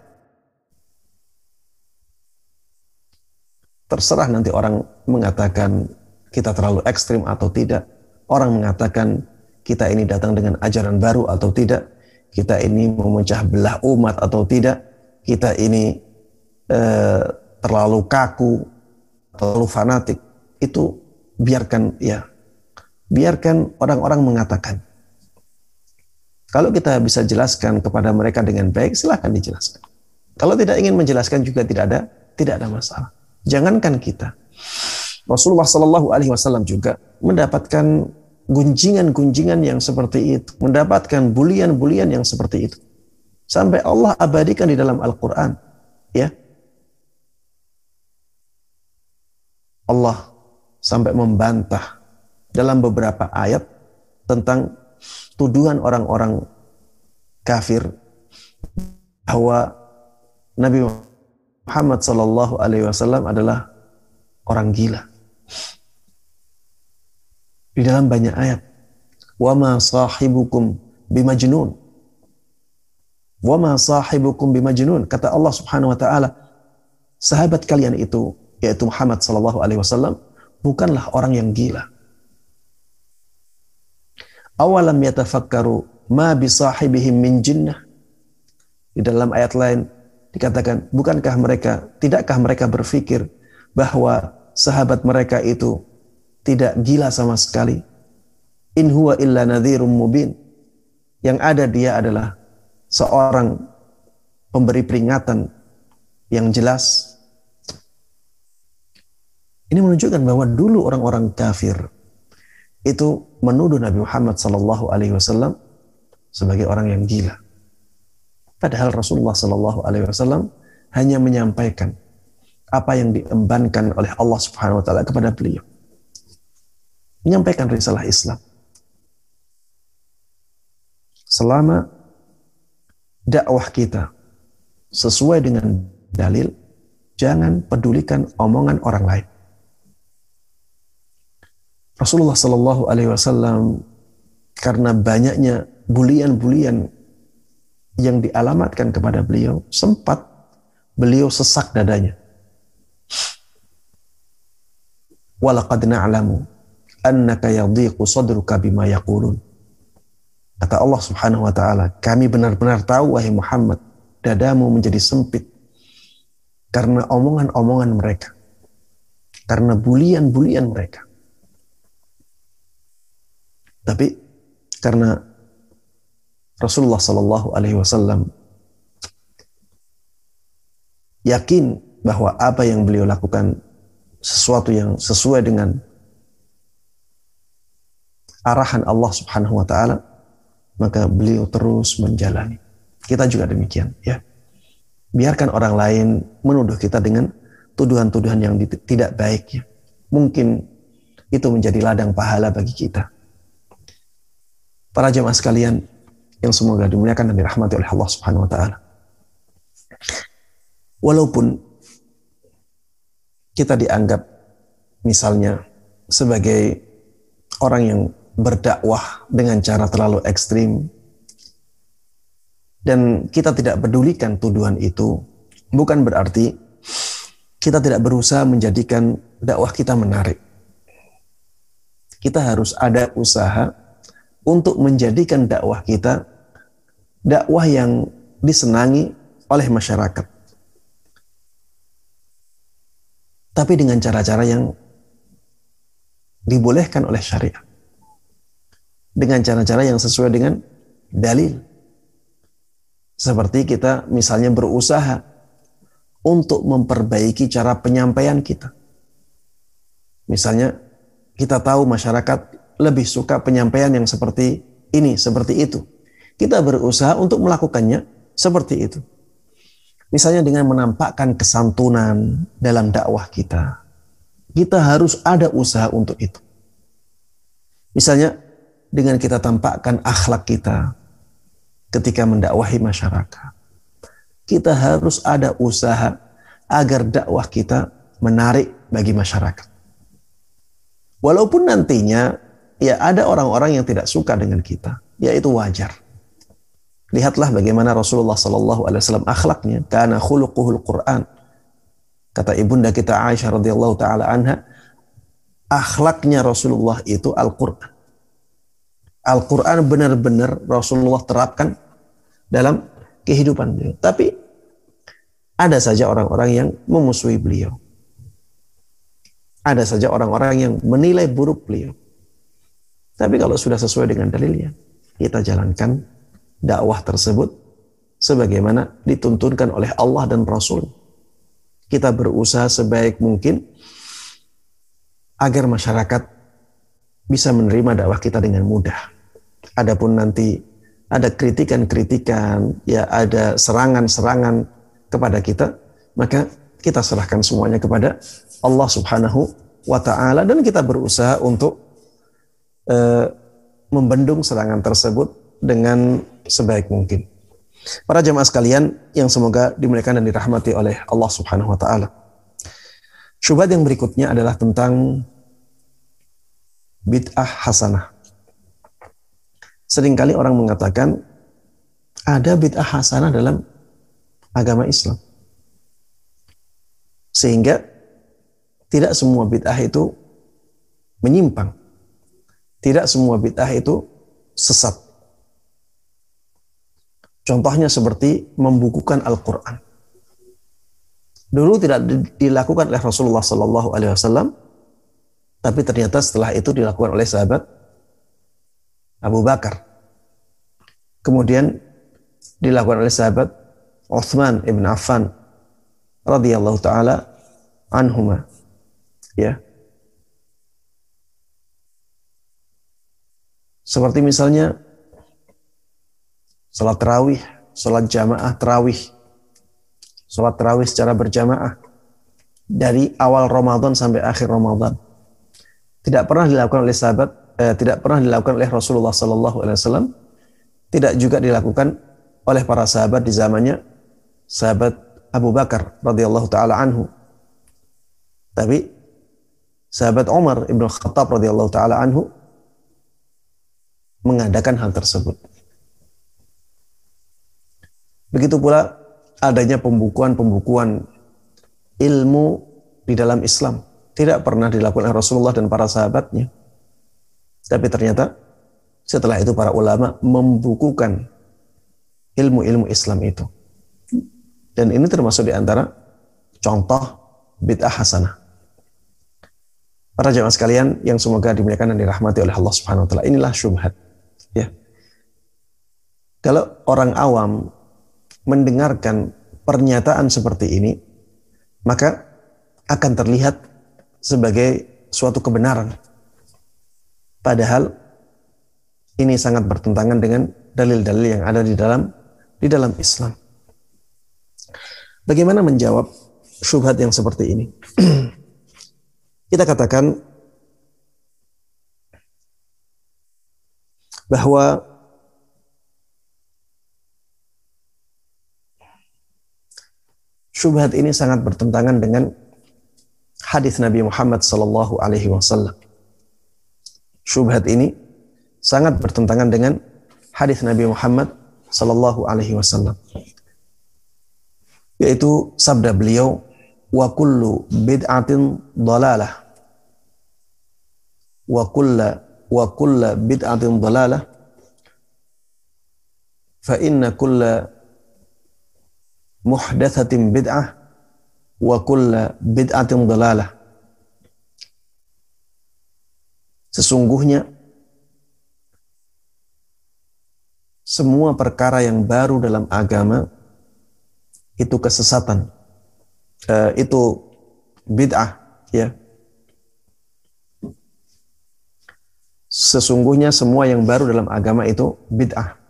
Terserah nanti orang mengatakan kita terlalu ekstrim atau tidak. Orang mengatakan kita ini datang dengan ajaran baru atau tidak, kita ini memecah belah umat atau tidak, kita ini eh, terlalu kaku, terlalu fanatik, itu biarkan ya, biarkan orang-orang mengatakan. Kalau kita bisa jelaskan kepada mereka dengan baik, silahkan dijelaskan. Kalau tidak ingin menjelaskan juga tidak ada tidak ada masalah. Jangankan kita. Rasulullah Shallallahu Alaihi Wasallam juga mendapatkan gunjingan-gunjingan yang seperti itu, mendapatkan bulian-bulian yang seperti itu. Sampai Allah abadikan di dalam Al-Qur'an, ya. Allah sampai membantah dalam beberapa ayat tentang tuduhan orang-orang kafir bahwa Nabi Muhammad Sallallahu Alaihi Wasallam adalah orang gila. Di dalam banyak ayat, wa ma sahibukum bimajnun. Wa ma sahibukum bimajnun. Kata Allah Subhanahu wa taala, sahabat kalian itu yaitu Muhammad sallallahu alaihi wasallam bukanlah orang yang gila. Awalam yatafakkaru ma bisahibihim min jinnah. Di dalam ayat lain dikatakan, bukankah mereka, tidakkah mereka berpikir bahwa sahabat mereka itu tidak gila sama sekali? In huwa illa nadhirum mubin. Yang ada dia adalah seorang pemberi peringatan yang jelas. Ini menunjukkan bahwa dulu orang-orang kafir itu menuduh Nabi Muhammad Sallallahu Alaihi Wasallam sebagai orang yang gila. Padahal Rasulullah Sallallahu Alaihi Wasallam hanya menyampaikan apa yang diembankan oleh Allah Subhanahu Wa Taala kepada beliau, menyampaikan risalah Islam. Selama dakwah kita sesuai dengan dalil, jangan pedulikan omongan orang lain. Rasulullah Shallallahu Alaihi Wasallam karena banyaknya bulian-bulian yang dialamatkan kepada beliau sempat beliau sesak dadanya. Walaqad na'lamu annaka yadhiqu sadruka bima. Kata Allah Subhanahu wa taala, kami benar-benar tahu wahai Muhammad, dadamu menjadi sempit karena omongan-omongan mereka. Karena bulian-bulian mereka. Tapi karena Rasulullah Shallallahu Alaihi Wasallam yakin bahwa apa yang beliau lakukan sesuatu yang sesuai dengan arahan Allah Subhanahu Wa Taala, maka beliau terus menjalani. Kita juga demikian, ya. Biarkan orang lain menuduh kita dengan tuduhan-tuduhan yang tidak baik, ya. Mungkin itu menjadi ladang pahala bagi kita para jemaah sekalian yang semoga dimuliakan dan dirahmati oleh Allah Subhanahu wa taala. Walaupun kita dianggap misalnya sebagai orang yang berdakwah dengan cara terlalu ekstrim dan kita tidak pedulikan tuduhan itu bukan berarti kita tidak berusaha menjadikan dakwah kita menarik. Kita harus ada usaha untuk menjadikan dakwah kita dakwah yang disenangi oleh masyarakat. Tapi dengan cara-cara yang dibolehkan oleh syariat. Dengan cara-cara yang sesuai dengan dalil. Seperti kita misalnya berusaha untuk memperbaiki cara penyampaian kita. Misalnya kita tahu masyarakat lebih suka penyampaian yang seperti ini, seperti itu. Kita berusaha untuk melakukannya seperti itu. Misalnya dengan menampakkan kesantunan dalam dakwah kita. Kita harus ada usaha untuk itu. Misalnya dengan kita tampakkan akhlak kita ketika mendakwahi masyarakat. Kita harus ada usaha agar dakwah kita menarik bagi masyarakat. Walaupun nantinya ya ada orang-orang yang tidak suka dengan kita. Ya itu wajar. Lihatlah bagaimana Rasulullah Sallallahu Alaihi Wasallam akhlaknya. Karena khuluquhul Quran. Kata ibunda kita Aisyah radhiyallahu taala anha, akhlaknya Rasulullah itu Al-Quran. Al-Quran benar-benar Rasulullah terapkan dalam kehidupan beliau. Tapi ada saja orang-orang yang memusuhi beliau. Ada saja orang-orang yang menilai buruk beliau. Tapi kalau sudah sesuai dengan dalilnya, kita jalankan dakwah tersebut sebagaimana dituntunkan oleh Allah dan Rasul. Kita berusaha sebaik mungkin agar masyarakat bisa menerima dakwah kita dengan mudah. Adapun nanti ada kritikan-kritikan, ya ada serangan-serangan kepada kita, maka kita serahkan semuanya kepada Allah Subhanahu wa taala dan kita berusaha untuk uh, membendung serangan tersebut dengan sebaik mungkin. Para jemaah sekalian yang semoga dimuliakan dan dirahmati oleh Allah Subhanahu wa taala. Syubhat yang berikutnya adalah tentang bid'ah hasanah. Seringkali orang mengatakan ada bid'ah hasanah dalam agama Islam. Sehingga tidak semua bid'ah itu menyimpang. Tidak semua bid'ah itu sesat. Contohnya seperti membukukan Al-Quran. Dulu tidak dilakukan oleh Rasulullah Sallallahu Alaihi Wasallam, tapi ternyata setelah itu dilakukan oleh sahabat Abu Bakar. Kemudian dilakukan oleh sahabat Uthman ibn Affan radhiyallahu taala anhuma. Ya. Seperti misalnya Salat terawih, salat jamaah terawih, salat terawih secara berjamaah dari awal Ramadan sampai akhir Ramadan. Tidak pernah dilakukan oleh sahabat, eh, tidak pernah dilakukan oleh Rasulullah Wasallam, tidak juga dilakukan oleh para sahabat di zamannya sahabat Abu Bakar radhiyallahu taala anhu. Tapi sahabat Umar ibn Khattab radhiyallahu taala anhu mengadakan hal tersebut. Begitu pula adanya pembukuan-pembukuan ilmu di dalam Islam. Tidak pernah dilakukan oleh Rasulullah dan para sahabatnya. Tapi ternyata setelah itu para ulama membukukan ilmu-ilmu Islam itu. Dan ini termasuk di antara contoh bid'ah hasanah. Para jemaah sekalian yang semoga dimuliakan dan dirahmati oleh Allah Subhanahu wa taala. Inilah syubhat. Kalau orang awam mendengarkan pernyataan seperti ini, maka akan terlihat sebagai suatu kebenaran. Padahal ini sangat bertentangan dengan dalil-dalil yang ada di dalam di dalam Islam. Bagaimana menjawab syubhat yang seperti ini? Kita katakan bahwa syubhat ini sangat bertentangan dengan hadis Nabi Muhammad sallallahu alaihi wasallam. Syubhat ini sangat bertentangan dengan hadis Nabi Muhammad sallallahu alaihi wasallam. Yaitu sabda beliau wa kullu bid'atin dalalah wa kullu wa kullu bid'atin dalalah fa inna kulla muhdatsatin bid'ah wa kulla bid'atin dalalah. Sesungguhnya semua perkara yang baru dalam agama itu kesesatan. Uh, itu bid'ah ya. Sesungguhnya semua yang baru dalam agama itu bid'ah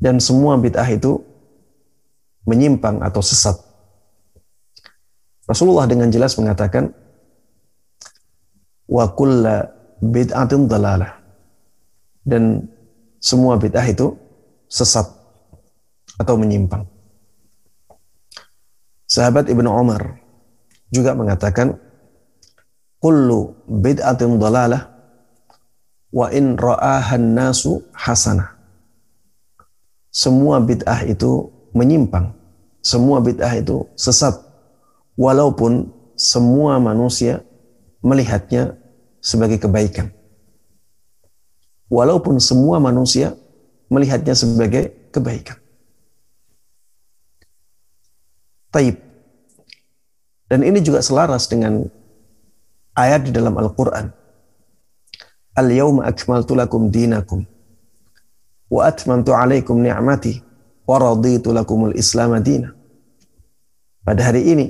dan semua bid'ah itu menyimpang atau sesat. Rasulullah dengan jelas mengatakan wa kulla bid'atin dalalah dan semua bid'ah itu sesat atau menyimpang. Sahabat Ibnu Umar juga mengatakan kullu bid'atin dalalah wa in ra'ahan nasu hasanah semua bid'ah itu menyimpang. Semua bid'ah itu sesat. Walaupun semua manusia melihatnya sebagai kebaikan. Walaupun semua manusia melihatnya sebagai kebaikan. Taib. Dan ini juga selaras dengan ayat di dalam Al-Quran. Al-yawma akmaltu lakum dinakum wa atmamtu alaikum ni'mati wa raditu lakumul islam madina. Pada hari ini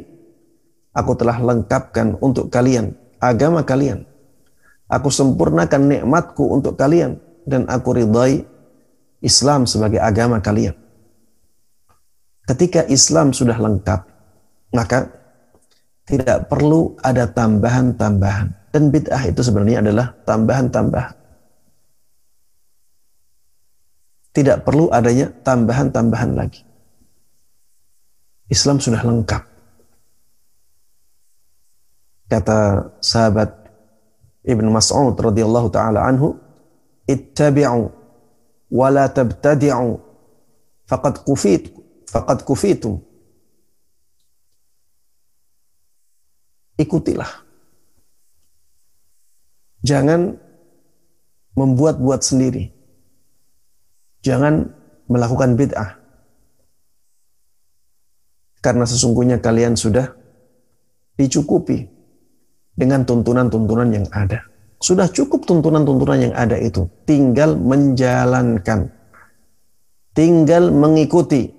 aku telah lengkapkan untuk kalian agama kalian. Aku sempurnakan nikmatku untuk kalian dan aku ridai Islam sebagai agama kalian. Ketika Islam sudah lengkap, maka tidak perlu ada tambahan-tambahan. Dan bid'ah itu sebenarnya adalah tambahan-tambahan. Tidak perlu adanya tambahan-tambahan lagi. Islam sudah lengkap. Kata sahabat Ibn Mas'ud radhiyallahu taala anhu, "Ittabi'u wa la tabtadi'u faqad kufit faqad kufitum." Ikutilah. Jangan membuat-buat sendiri. Jangan melakukan bid'ah. Karena sesungguhnya kalian sudah dicukupi dengan tuntunan-tuntunan yang ada. Sudah cukup tuntunan-tuntunan yang ada itu. Tinggal menjalankan. Tinggal mengikuti.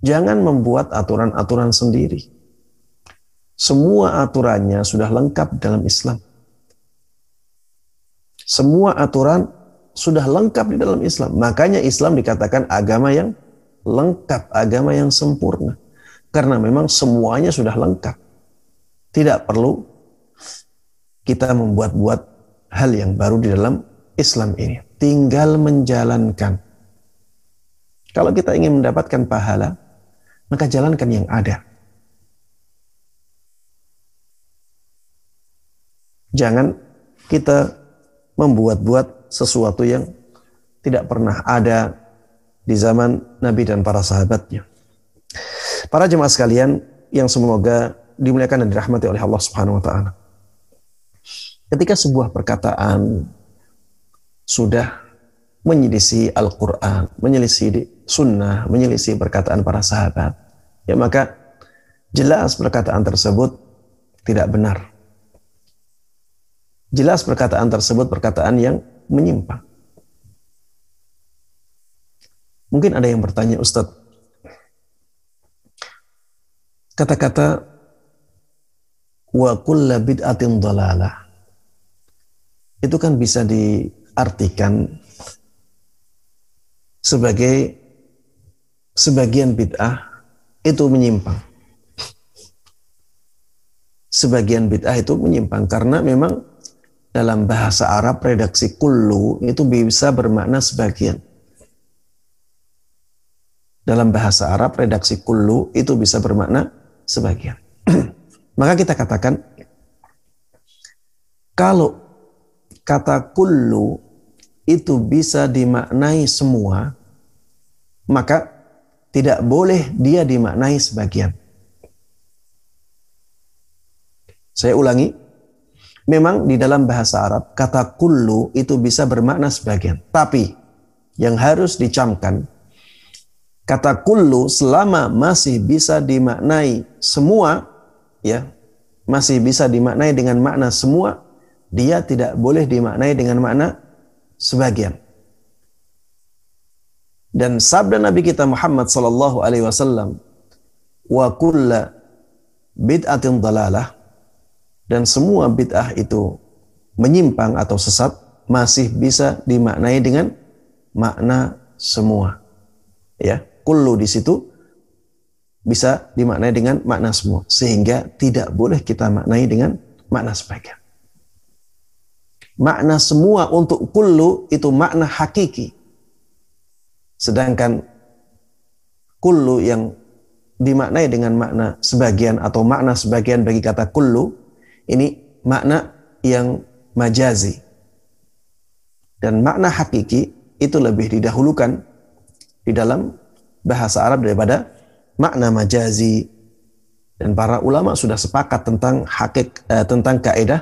Jangan membuat aturan-aturan sendiri. Semua aturannya sudah lengkap dalam Islam. Semua aturan sudah lengkap di dalam Islam. Makanya Islam dikatakan agama yang lengkap, agama yang sempurna. Karena memang semuanya sudah lengkap. Tidak perlu kita membuat-buat hal yang baru di dalam Islam ini. Tinggal menjalankan. Kalau kita ingin mendapatkan pahala, maka jalankan yang ada. Jangan kita membuat-buat sesuatu yang tidak pernah ada di zaman Nabi dan para sahabatnya. Para jemaah sekalian yang semoga dimuliakan dan dirahmati oleh Allah Subhanahu wa taala. Ketika sebuah perkataan sudah menyelisih Al-Quran, menyelisih sunnah, menyelisih perkataan para sahabat, ya maka jelas perkataan tersebut tidak benar. Jelas perkataan tersebut perkataan yang menyimpang. Mungkin ada yang bertanya, Ustadz, kata-kata wa kulla bid'atin dalalah itu kan bisa diartikan sebagai sebagian bid'ah itu menyimpang. Sebagian bid'ah itu menyimpang karena memang dalam bahasa Arab redaksi kullu itu bisa bermakna sebagian. Dalam bahasa Arab redaksi kullu itu bisa bermakna sebagian. Maka kita katakan kalau kata kullu itu bisa dimaknai semua, maka tidak boleh dia dimaknai sebagian. Saya ulangi, memang di dalam bahasa Arab kata kullu itu bisa bermakna sebagian, tapi yang harus dicamkan Kata kullu selama masih bisa dimaknai semua, ya, masih bisa dimaknai dengan makna semua, dia tidak boleh dimaknai dengan makna sebagian. Dan sabda Nabi kita Muhammad sallallahu alaihi wasallam, wa kulla bid'atin dalalah dan semua bid'ah itu menyimpang atau sesat masih bisa dimaknai dengan makna semua. Ya kullu di situ bisa dimaknai dengan makna semua sehingga tidak boleh kita maknai dengan makna sebagian. Makna semua untuk kullu itu makna hakiki. Sedangkan kullu yang dimaknai dengan makna sebagian atau makna sebagian bagi kata kullu ini makna yang majazi. Dan makna hakiki itu lebih didahulukan di dalam bahasa Arab daripada makna majazi dan para ulama sudah sepakat tentang hakik eh, tentang kaidah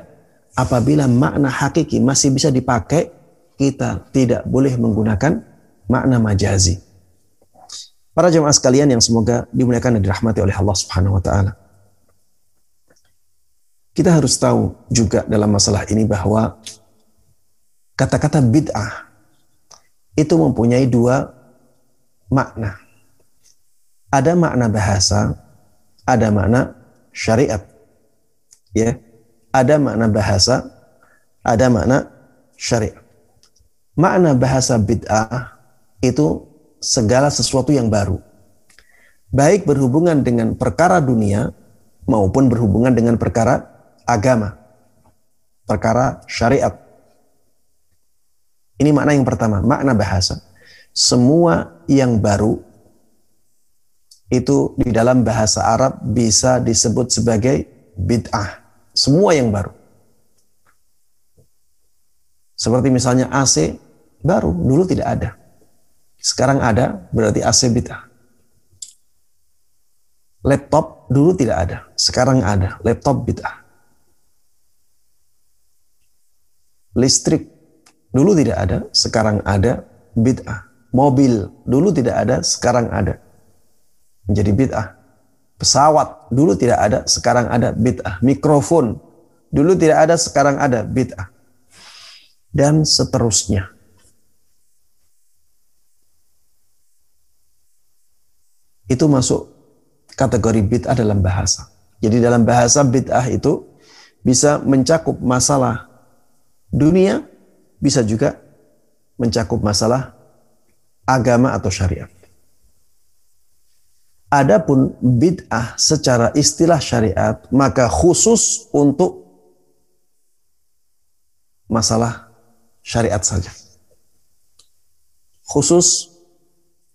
apabila makna hakiki masih bisa dipakai kita tidak boleh menggunakan makna majazi. Para jemaah sekalian yang semoga dimuliakan dan dirahmati oleh Allah Subhanahu wa taala. Kita harus tahu juga dalam masalah ini bahwa kata-kata bid'ah itu mempunyai dua makna ada makna bahasa, ada makna syariat. Ya. Ada makna bahasa, ada makna syariat. Makna bahasa bid'ah itu segala sesuatu yang baru. Baik berhubungan dengan perkara dunia maupun berhubungan dengan perkara agama. perkara syariat. Ini makna yang pertama, makna bahasa. Semua yang baru itu di dalam bahasa Arab bisa disebut sebagai bid'ah. Semua yang baru. Seperti misalnya AC baru, dulu tidak ada. Sekarang ada, berarti AC bid'ah. Laptop dulu tidak ada, sekarang ada. Laptop bid'ah. Listrik dulu tidak ada, sekarang ada bid'ah. Mobil dulu tidak ada, sekarang ada. Menjadi bid'ah. Pesawat dulu tidak ada, sekarang ada bid'ah. Mikrofon dulu tidak ada, sekarang ada bid'ah. Dan seterusnya. Itu masuk kategori bid'ah dalam bahasa. Jadi dalam bahasa bid'ah itu bisa mencakup masalah dunia, bisa juga mencakup masalah agama atau syariat. Adapun bid'ah secara istilah syariat maka khusus untuk masalah syariat saja. Khusus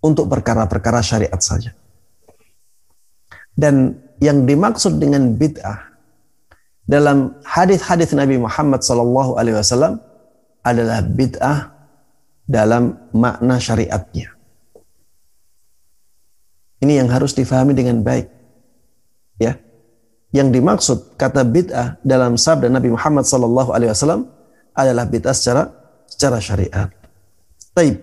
untuk perkara-perkara syariat saja. Dan yang dimaksud dengan bid'ah dalam hadis-hadis Nabi Muhammad sallallahu alaihi wasallam adalah bid'ah dalam makna syariatnya. Ini yang harus difahami dengan baik. Ya. Yang dimaksud kata bid'ah dalam sabda Nabi Muhammad sallallahu alaihi wasallam adalah bid'ah secara secara syariat. Taib.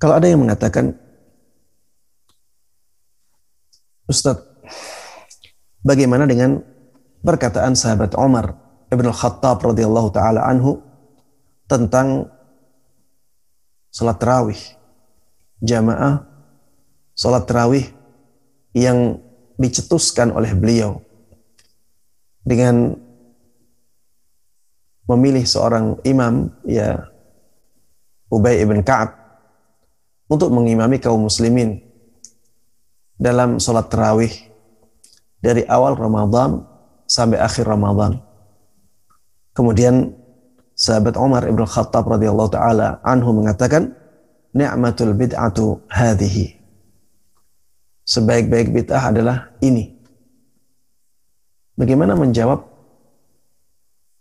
Kalau ada yang mengatakan Ustaz, bagaimana dengan perkataan sahabat Umar Ibn Khattab radhiyallahu taala anhu tentang salat tarawih. Jamaah salat tarawih yang dicetuskan oleh beliau dengan memilih seorang imam ya Ubay ibn Ka'ab untuk mengimami kaum muslimin dalam salat tarawih dari awal Ramadan sampai akhir Ramadan. Kemudian sahabat Umar Ibn Khattab radhiyallahu taala anhu mengatakan ni'matul bid'atu hadhihi sebaik-baik bid'ah adalah ini. Bagaimana menjawab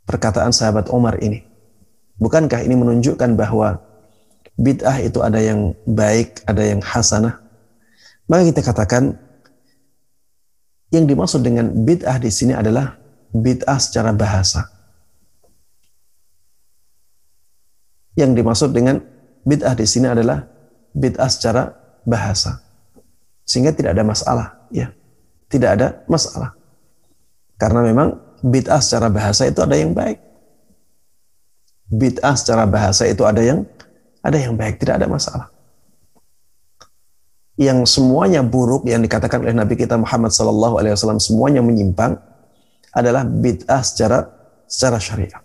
perkataan sahabat Umar ini? Bukankah ini menunjukkan bahwa bid'ah itu ada yang baik ada yang hasanah? Maka kita katakan yang dimaksud dengan bid'ah di sini adalah bid'ah secara bahasa yang dimaksud dengan bid'ah di sini adalah bid'ah secara bahasa. Sehingga tidak ada masalah, ya. Tidak ada masalah. Karena memang bid'ah secara bahasa itu ada yang baik. Bid'ah secara bahasa itu ada yang ada yang baik, tidak ada masalah. Yang semuanya buruk yang dikatakan oleh Nabi kita Muhammad Sallallahu Alaihi Wasallam semuanya menyimpang adalah bid'ah secara secara syariat.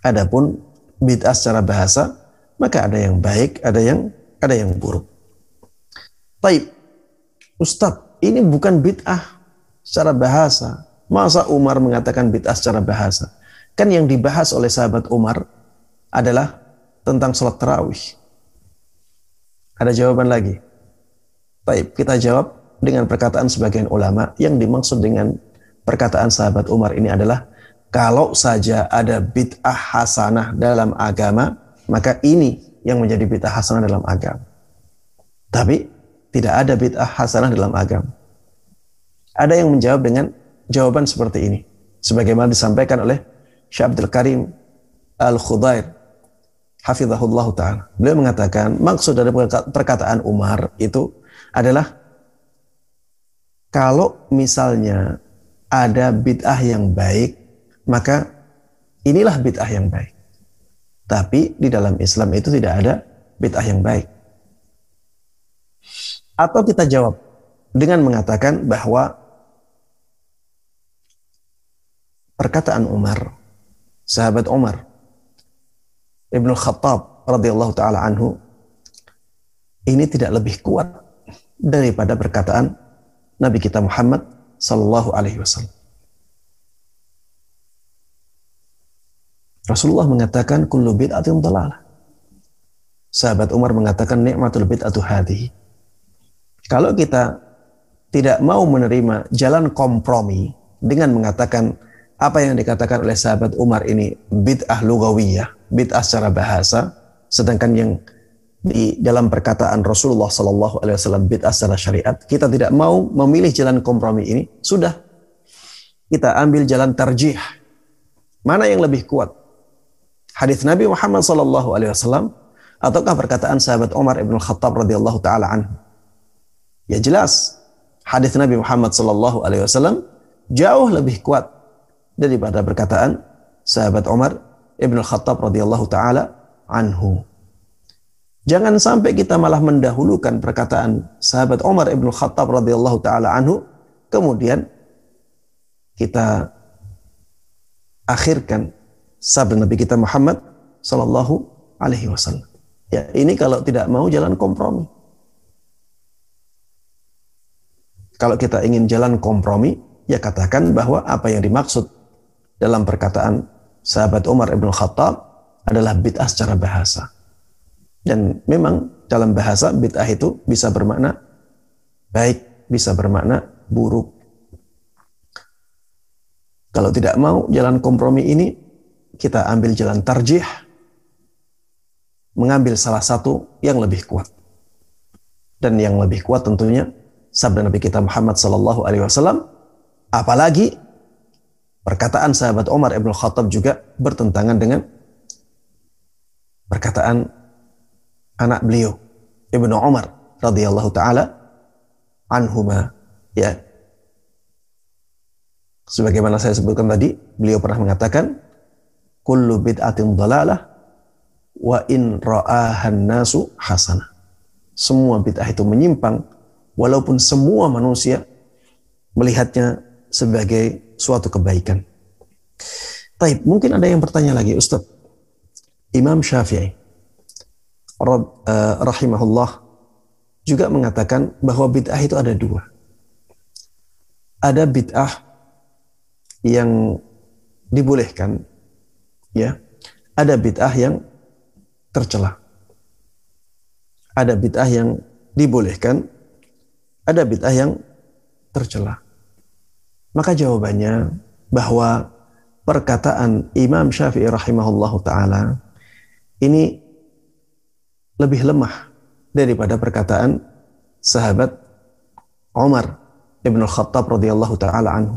Adapun bid'ah secara bahasa, maka ada yang baik, ada yang ada yang buruk. Baik, Ustadz, ini bukan bid'ah secara bahasa. Masa Umar mengatakan bid'ah secara bahasa? Kan yang dibahas oleh sahabat Umar adalah tentang sholat terawih. Ada jawaban lagi. Baik, kita jawab dengan perkataan sebagian ulama yang dimaksud dengan perkataan sahabat Umar ini adalah kalau saja ada bid'ah hasanah dalam agama, maka ini yang menjadi bid'ah hasanah dalam agama. Tapi tidak ada bid'ah hasanah dalam agama. Ada yang menjawab dengan jawaban seperti ini. Sebagaimana disampaikan oleh Syekh Abdul Karim Al-Khudair hafizahullah ta'ala. Beliau mengatakan maksud dari perkataan Umar itu adalah kalau misalnya ada bid'ah yang baik maka inilah bid'ah yang baik. Tapi di dalam Islam itu tidak ada bid'ah yang baik. Atau kita jawab dengan mengatakan bahwa perkataan Umar, sahabat Umar, Ibnu Khattab radhiyallahu taala anhu ini tidak lebih kuat daripada perkataan Nabi kita Muhammad sallallahu alaihi wasallam. Rasulullah mengatakan kullu bid'atin dhalalah. Sahabat Umar mengatakan nikmatul bid'atu hadhihi. Kalau kita tidak mau menerima jalan kompromi dengan mengatakan apa yang dikatakan oleh sahabat Umar ini bid'ah lugawiyah, bid'ah secara bahasa, sedangkan yang di dalam perkataan Rasulullah Sallallahu Alaihi Wasallam bid'ah secara syariat, kita tidak mau memilih jalan kompromi ini, sudah kita ambil jalan tarjih. Mana yang lebih kuat? Hadis Nabi Muhammad Sallallahu Alaihi Wasallam ataukah perkataan sahabat Umar ibn Khattab radhiyallahu taala anhu? Ya jelas, hadis Nabi Muhammad sallallahu alaihi wasallam jauh lebih kuat daripada perkataan sahabat Umar Ibn Khattab radhiyallahu taala anhu. Jangan sampai kita malah mendahulukan perkataan sahabat Umar Ibn Khattab radhiyallahu taala anhu kemudian kita akhirkan sabda Nabi kita Muhammad sallallahu alaihi wasallam. Ya, ini kalau tidak mau jalan kompromi. Kalau kita ingin jalan kompromi, ya katakan bahwa apa yang dimaksud dalam perkataan sahabat Umar ibn Khattab adalah bid'ah secara bahasa. Dan memang dalam bahasa bid'ah itu bisa bermakna baik, bisa bermakna buruk. Kalau tidak mau jalan kompromi ini, kita ambil jalan tarjih, mengambil salah satu yang lebih kuat. Dan yang lebih kuat tentunya sabda Nabi kita Muhammad sallallahu alaihi wasallam apalagi perkataan sahabat Umar Ibn Khattab juga bertentangan dengan perkataan anak beliau Ibnu Umar radhiyallahu taala anhuma ya sebagaimana saya sebutkan tadi beliau pernah mengatakan kullu bid'atin dhalalah wa in ra'ahan nasu hasanah semua bid'ah itu menyimpang walaupun semua manusia melihatnya sebagai suatu kebaikan. Taib, mungkin ada yang bertanya lagi, Ustaz. Imam Syafi'i rahimahullah juga mengatakan bahwa bid'ah itu ada dua. Ada bid'ah yang dibolehkan, ya. Ada bid'ah yang tercela. Ada bid'ah yang dibolehkan, ada bid'ah yang tercela. Maka jawabannya bahwa perkataan Imam Syafi'i rahimahullahu taala ini lebih lemah daripada perkataan sahabat Umar Ibn Khattab radhiyallahu taala anhu.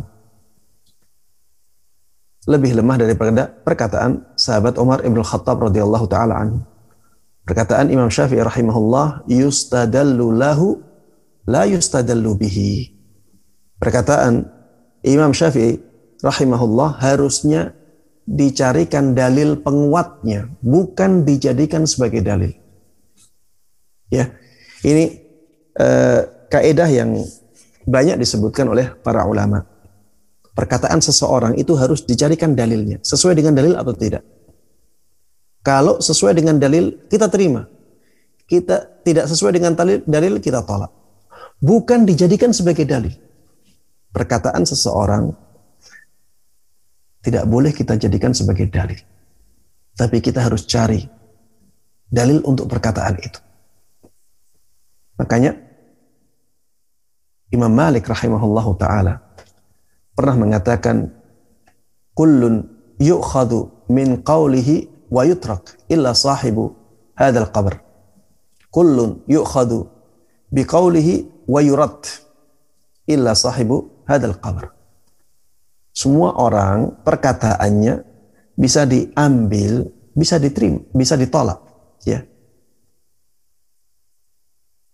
Lebih lemah daripada perkataan sahabat Umar Ibn Khattab radhiyallahu taala anhu. Perkataan Imam Syafi'i rahimahullah yustadallu lahu la yustadallu bihi. Perkataan Imam Syafi'i rahimahullah harusnya dicarikan dalil penguatnya, bukan dijadikan sebagai dalil. Ya, ini eh, kaidah yang banyak disebutkan oleh para ulama. Perkataan seseorang itu harus dicarikan dalilnya, sesuai dengan dalil atau tidak. Kalau sesuai dengan dalil, kita terima. Kita tidak sesuai dengan dalil, dalil kita tolak bukan dijadikan sebagai dalil. Perkataan seseorang tidak boleh kita jadikan sebagai dalil. Tapi kita harus cari dalil untuk perkataan itu. Makanya Imam Malik rahimahullahu taala pernah mengatakan kullun yu'khadu min qawlihi wa yutrak illa sahibu hadzal qabr. Kullun yu'khadu biqaulihi wa yurad illa sahibu hadal qabr. Semua orang perkataannya bisa diambil, bisa diterima, bisa ditolak, ya.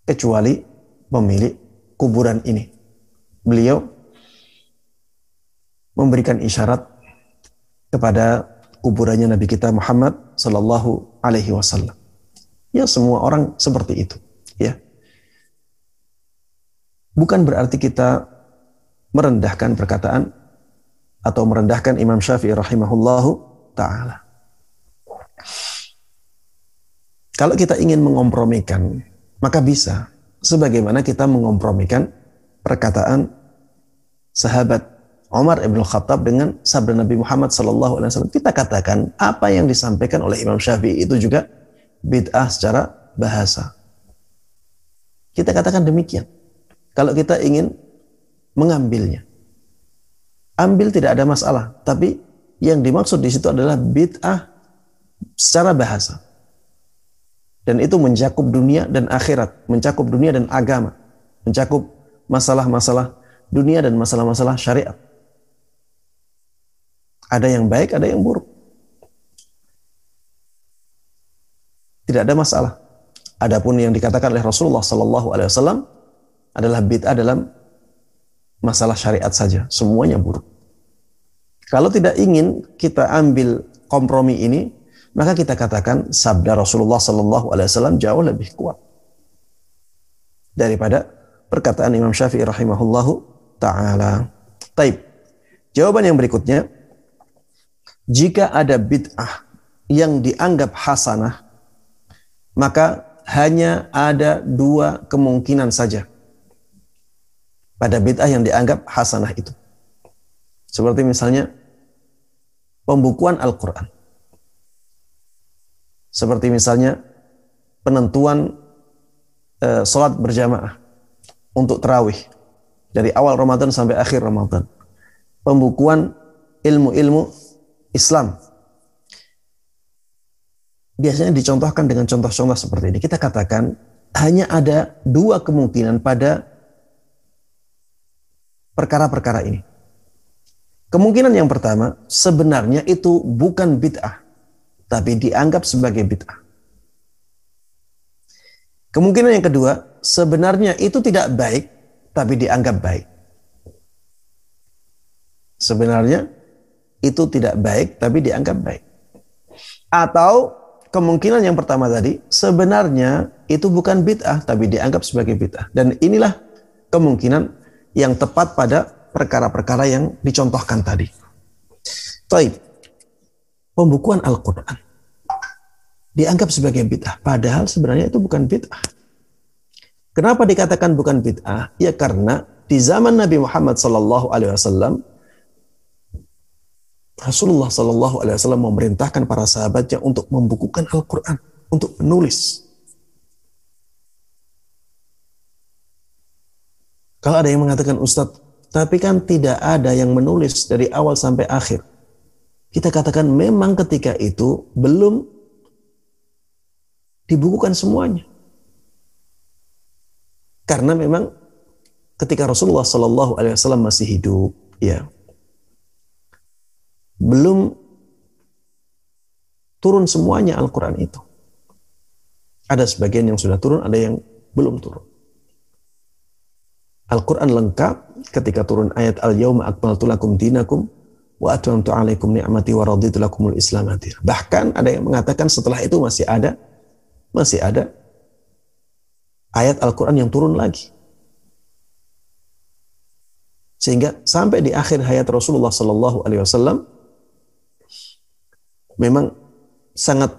Kecuali pemilik kuburan ini. Beliau memberikan isyarat kepada kuburannya Nabi kita Muhammad Sallallahu Alaihi Wasallam. Ya semua orang seperti itu, ya bukan berarti kita merendahkan perkataan atau merendahkan Imam Syafi'i rahimahullahu taala. Kalau kita ingin mengompromikan, maka bisa sebagaimana kita mengompromikan perkataan sahabat Umar ibn Khattab dengan sabda Nabi Muhammad wasallam. Kita katakan apa yang disampaikan oleh Imam Syafi'i itu juga bid'ah secara bahasa. Kita katakan demikian. Kalau kita ingin mengambilnya. Ambil tidak ada masalah, tapi yang dimaksud di situ adalah bid'ah secara bahasa. Dan itu mencakup dunia dan akhirat, mencakup dunia dan agama, mencakup masalah-masalah dunia dan masalah-masalah syariat. Ada yang baik, ada yang buruk. Tidak ada masalah. Adapun yang dikatakan oleh Rasulullah Sallallahu Alaihi Wasallam adalah bid'ah dalam masalah syariat saja. Semuanya buruk. Kalau tidak ingin kita ambil kompromi ini, maka kita katakan sabda Rasulullah Sallallahu Alaihi Wasallam jauh lebih kuat daripada perkataan Imam Syafi'i rahimahullahu taala. Taib. Jawaban yang berikutnya, jika ada bid'ah yang dianggap hasanah, maka hanya ada dua kemungkinan saja pada bid'ah yang dianggap hasanah itu. Seperti misalnya pembukuan Al-Quran. Seperti misalnya penentuan e, sholat berjamaah untuk terawih dari awal Ramadan sampai akhir Ramadan. Pembukuan ilmu-ilmu Islam. Biasanya dicontohkan dengan contoh-contoh seperti ini. Kita katakan hanya ada dua kemungkinan pada perkara-perkara ini. Kemungkinan yang pertama, sebenarnya itu bukan bid'ah, tapi dianggap sebagai bid'ah. Kemungkinan yang kedua, sebenarnya itu tidak baik, tapi dianggap baik. Sebenarnya itu tidak baik, tapi dianggap baik. Atau kemungkinan yang pertama tadi, sebenarnya itu bukan bid'ah, tapi dianggap sebagai bid'ah. Dan inilah kemungkinan yang tepat pada perkara-perkara yang dicontohkan tadi. Taib. Pembukuan Al-Quran dianggap sebagai bid'ah. Padahal sebenarnya itu bukan bid'ah. Kenapa dikatakan bukan bid'ah? Ya karena di zaman Nabi Muhammad Sallallahu Alaihi Wasallam Rasulullah Sallallahu Alaihi Wasallam memerintahkan para sahabatnya untuk membukukan Al-Quran, untuk menulis. Kalau ada yang mengatakan Ustadz, tapi kan tidak ada yang menulis dari awal sampai akhir. Kita katakan memang ketika itu belum dibukukan semuanya. Karena memang ketika Rasulullah Shallallahu Alaihi Wasallam masih hidup, ya belum turun semuanya Al-Quran itu. Ada sebagian yang sudah turun, ada yang belum turun. Al-Quran lengkap ketika turun ayat Al-Yawma akmaltu lakum dinakum wa alaikum ni'mati wa raditu lakumul Islam. Bahkan ada yang mengatakan setelah itu masih ada masih ada ayat Al-Quran yang turun lagi. Sehingga sampai di akhir hayat Rasulullah Sallallahu Alaihi Wasallam memang sangat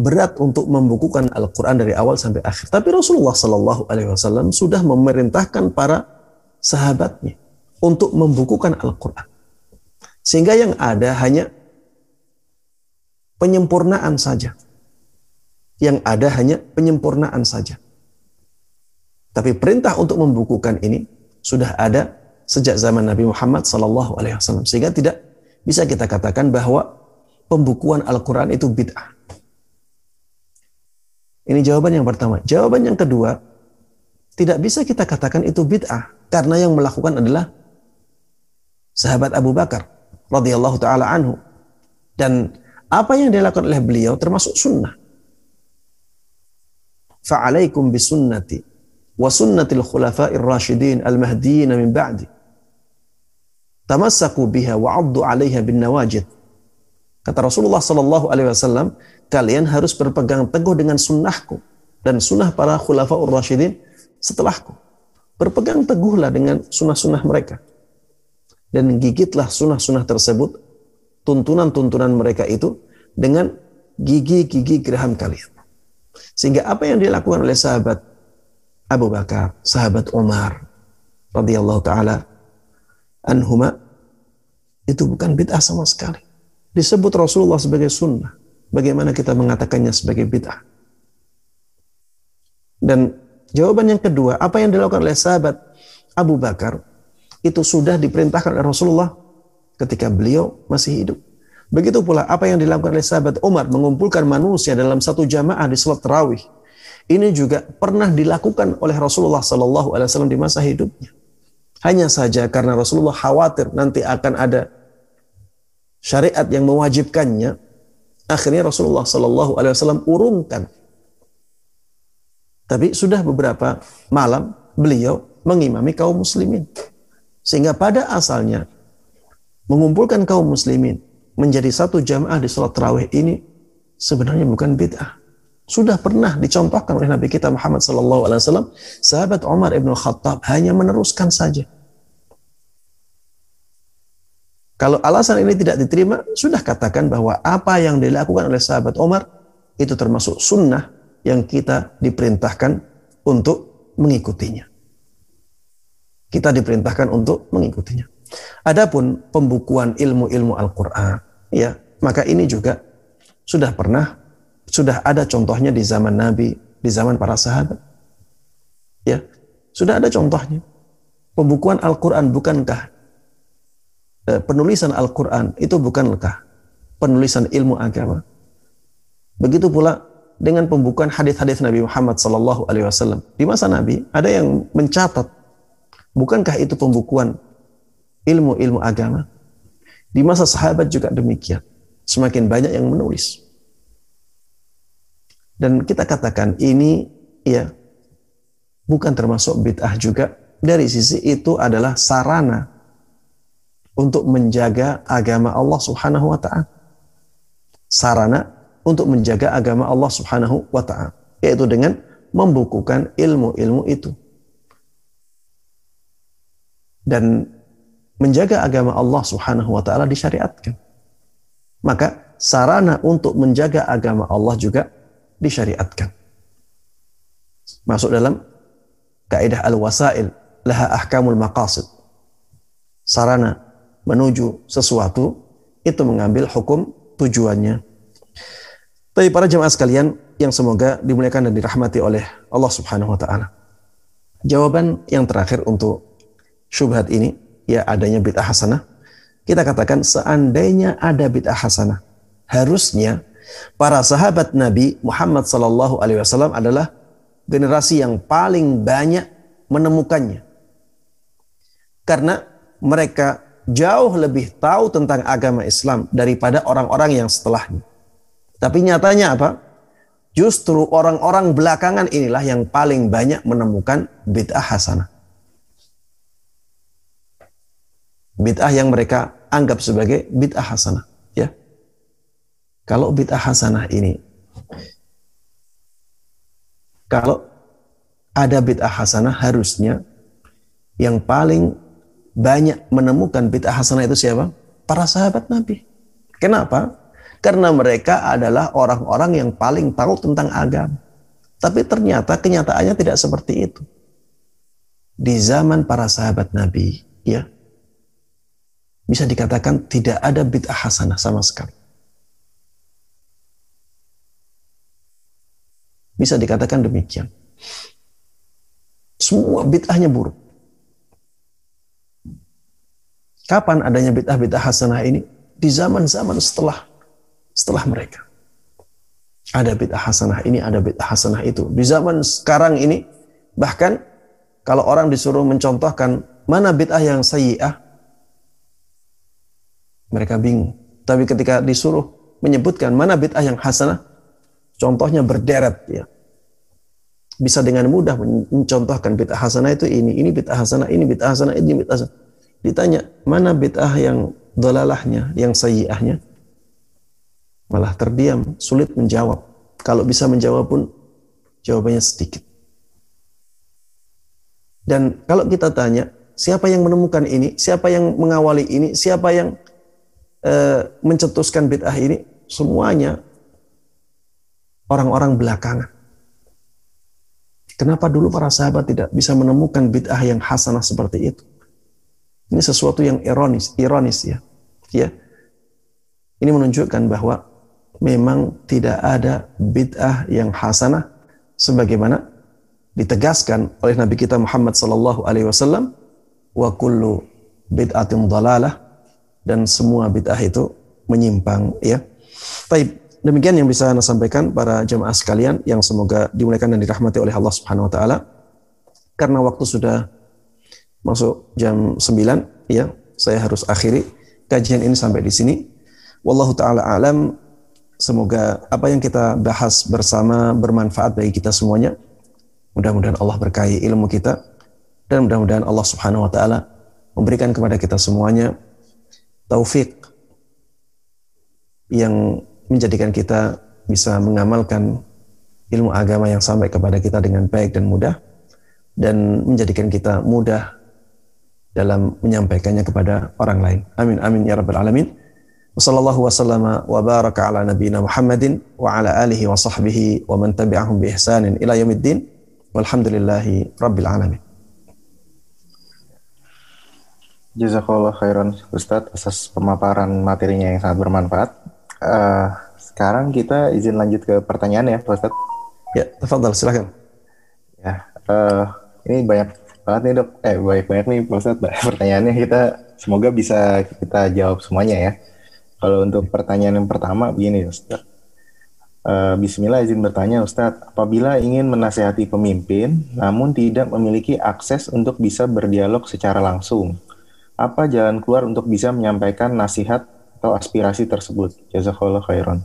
berat untuk membukukan Al-Quran dari awal sampai akhir. Tapi Rasulullah Sallallahu Alaihi Wasallam sudah memerintahkan para sahabatnya untuk membukukan Al-Quran. Sehingga yang ada hanya penyempurnaan saja. Yang ada hanya penyempurnaan saja. Tapi perintah untuk membukukan ini sudah ada sejak zaman Nabi Muhammad Sallallahu Alaihi Wasallam. Sehingga tidak bisa kita katakan bahwa pembukuan Al-Quran itu bid'ah ini jawaban yang pertama. Jawaban yang kedua, tidak bisa kita katakan itu bid'ah karena yang melakukan adalah sahabat Abu Bakar radhiyallahu taala anhu. Dan apa yang dilakukan oleh beliau termasuk sunnah. Fa'alaikum bisunnati wa sunnatil khulafa'ir rasyidin al-mahdiyyin min ba'di. Tamassaku biha wa 'addu 'alaiha bin nawajid. Kata Rasulullah sallallahu alaihi wasallam, kalian harus berpegang teguh dengan sunnahku dan sunnah para khulafaur rasyidin setelahku. Berpegang teguhlah dengan sunnah-sunnah mereka. Dan gigitlah sunnah-sunnah tersebut, tuntunan-tuntunan mereka itu dengan gigi-gigi geraham kalian. Sehingga apa yang dilakukan oleh sahabat Abu Bakar, sahabat Umar radhiyallahu taala anhuma Itu bukan bid'ah sama sekali. Disebut Rasulullah sebagai sunnah. Bagaimana kita mengatakannya sebagai bid'ah? Dan jawaban yang kedua, apa yang dilakukan oleh sahabat Abu Bakar itu sudah diperintahkan oleh Rasulullah ketika beliau masih hidup. Begitu pula apa yang dilakukan oleh sahabat Umar mengumpulkan manusia dalam satu jamaah di salat tarawih. Ini juga pernah dilakukan oleh Rasulullah Sallallahu Alaihi Wasallam di masa hidupnya. Hanya saja karena Rasulullah khawatir nanti akan ada syariat yang mewajibkannya, akhirnya Rasulullah Sallallahu Alaihi Wasallam urungkan. Tapi sudah beberapa malam beliau mengimami kaum muslimin. Sehingga pada asalnya mengumpulkan kaum muslimin menjadi satu jamaah di sholat tarawih ini sebenarnya bukan bid'ah. Sudah pernah dicontohkan oleh Nabi kita Muhammad Sallallahu Alaihi Wasallam, sahabat Umar ibn Khattab hanya meneruskan saja. Kalau alasan ini tidak diterima, sudah katakan bahwa apa yang dilakukan oleh sahabat Umar itu termasuk sunnah yang kita diperintahkan untuk mengikutinya. Kita diperintahkan untuk mengikutinya. Adapun pembukuan ilmu-ilmu Al-Quran, ya maka ini juga sudah pernah sudah ada contohnya di zaman Nabi di zaman para sahabat. Ya sudah ada contohnya. Pembukuan Al-Quran bukankah eh, penulisan Al-Quran itu bukankah penulisan ilmu agama? Begitu pula dengan pembukuan hadis-hadis Nabi Muhammad Sallallahu Alaihi Wasallam. Di masa Nabi ada yang mencatat bukankah itu pembukuan ilmu-ilmu agama di masa sahabat juga demikian. Semakin banyak yang menulis. Dan kita katakan ini ya bukan termasuk bid'ah juga. Dari sisi itu adalah sarana untuk menjaga agama Allah Subhanahu wa taala. Sarana untuk menjaga agama Allah Subhanahu wa taala, yaitu dengan membukukan ilmu-ilmu itu. Dan menjaga agama Allah Subhanahu wa taala disyariatkan. Maka sarana untuk menjaga agama Allah juga disyariatkan. Masuk dalam kaidah al-wasail laha ahkamul maqasid. Sarana menuju sesuatu itu mengambil hukum tujuannya. Tapi para jemaah sekalian yang semoga dimuliakan dan dirahmati oleh Allah Subhanahu wa taala. Jawaban yang terakhir untuk syubhat ini ya adanya bid'ah hasanah, kita katakan seandainya ada bid'ah hasanah, harusnya para sahabat Nabi Muhammad Sallallahu Alaihi Wasallam adalah generasi yang paling banyak menemukannya. Karena mereka jauh lebih tahu tentang agama Islam daripada orang-orang yang setelahnya. Tapi nyatanya apa? Justru orang-orang belakangan inilah yang paling banyak menemukan bid'ah hasanah. Bid'ah yang mereka anggap sebagai bid'ah hasanah ya kalau bid'ah hasanah ini kalau ada bid'ah hasanah harusnya yang paling banyak menemukan bid'ah hasanah itu siapa? Para sahabat Nabi. Kenapa? Karena mereka adalah orang-orang yang paling tahu tentang agama. Tapi ternyata kenyataannya tidak seperti itu. Di zaman para sahabat Nabi, ya, bisa dikatakan tidak ada bid'ah hasanah sama sekali. Bisa dikatakan demikian. Semua bid'ahnya buruk. Kapan adanya bid'ah-bid'ah hasanah ini? Di zaman-zaman setelah setelah mereka. Ada bid'ah hasanah ini, ada bid'ah hasanah itu. Di zaman sekarang ini, bahkan kalau orang disuruh mencontohkan mana bid'ah yang sayyi'ah, mereka bingung. Tapi ketika disuruh menyebutkan mana bid'ah yang hasanah, contohnya berderet ya. Bisa dengan mudah mencontohkan bid'ah hasanah itu ini, ini bid'ah hasanah, ini bid'ah hasanah, ini bid'ah hasanah. Ditanya, mana bid'ah yang dolalahnya, yang sayyi'ahnya? Malah terdiam, sulit menjawab. Kalau bisa menjawab pun jawabannya sedikit. Dan kalau kita tanya, siapa yang menemukan ini, siapa yang mengawali ini, siapa yang e, mencetuskan bid'ah ini semuanya orang-orang belakangan. Kenapa dulu para sahabat tidak bisa menemukan bid'ah yang hasanah seperti itu? Ini sesuatu yang ironis, ironis ya. Ya. Ini menunjukkan bahwa memang tidak ada bid'ah yang hasanah sebagaimana ditegaskan oleh Nabi kita Muhammad sallallahu alaihi wasallam wa kullu bid'atin dalalah dan semua bid'ah itu menyimpang ya. Baik, demikian yang bisa saya sampaikan para jemaah sekalian yang semoga dimuliakan dan dirahmati oleh Allah Subhanahu wa taala. Karena waktu sudah masuk jam 9 ya, saya harus akhiri kajian ini sampai di sini. Wallahu taala alam Semoga apa yang kita bahas bersama bermanfaat bagi kita semuanya. Mudah-mudahan Allah berkahi ilmu kita dan mudah-mudahan Allah Subhanahu wa taala memberikan kepada kita semuanya taufik yang menjadikan kita bisa mengamalkan ilmu agama yang sampai kepada kita dengan baik dan mudah dan menjadikan kita mudah dalam menyampaikannya kepada orang lain. Amin amin ya rabbal alamin. Wassallallahu wasallam wa baraka ala nabiyyina Muhammadin wa ala alihi wa sahbihi wa man tabi'ahum bi ihsanin ila yaumiddin. Walhamdulillahi rabbil alamin. Jazakallah khairan Ustadz atas pemaparan materinya yang sangat bermanfaat. Uh, sekarang kita izin lanjut ke pertanyaan ya Ustadz. Ya, tafadhal silakan. Ya, uh, ini banyak banget nih dok. Eh banyak banyak nih Ustadz pertanyaannya kita semoga bisa kita jawab semuanya ya. Kalau untuk pertanyaan yang pertama begini Ustaz. Uh, Bismillah izin bertanya Ustadz, apabila ingin menasehati pemimpin namun tidak memiliki akses untuk bisa berdialog secara langsung, apa jalan keluar untuk bisa menyampaikan nasihat atau aspirasi tersebut? Jazakallah khairan.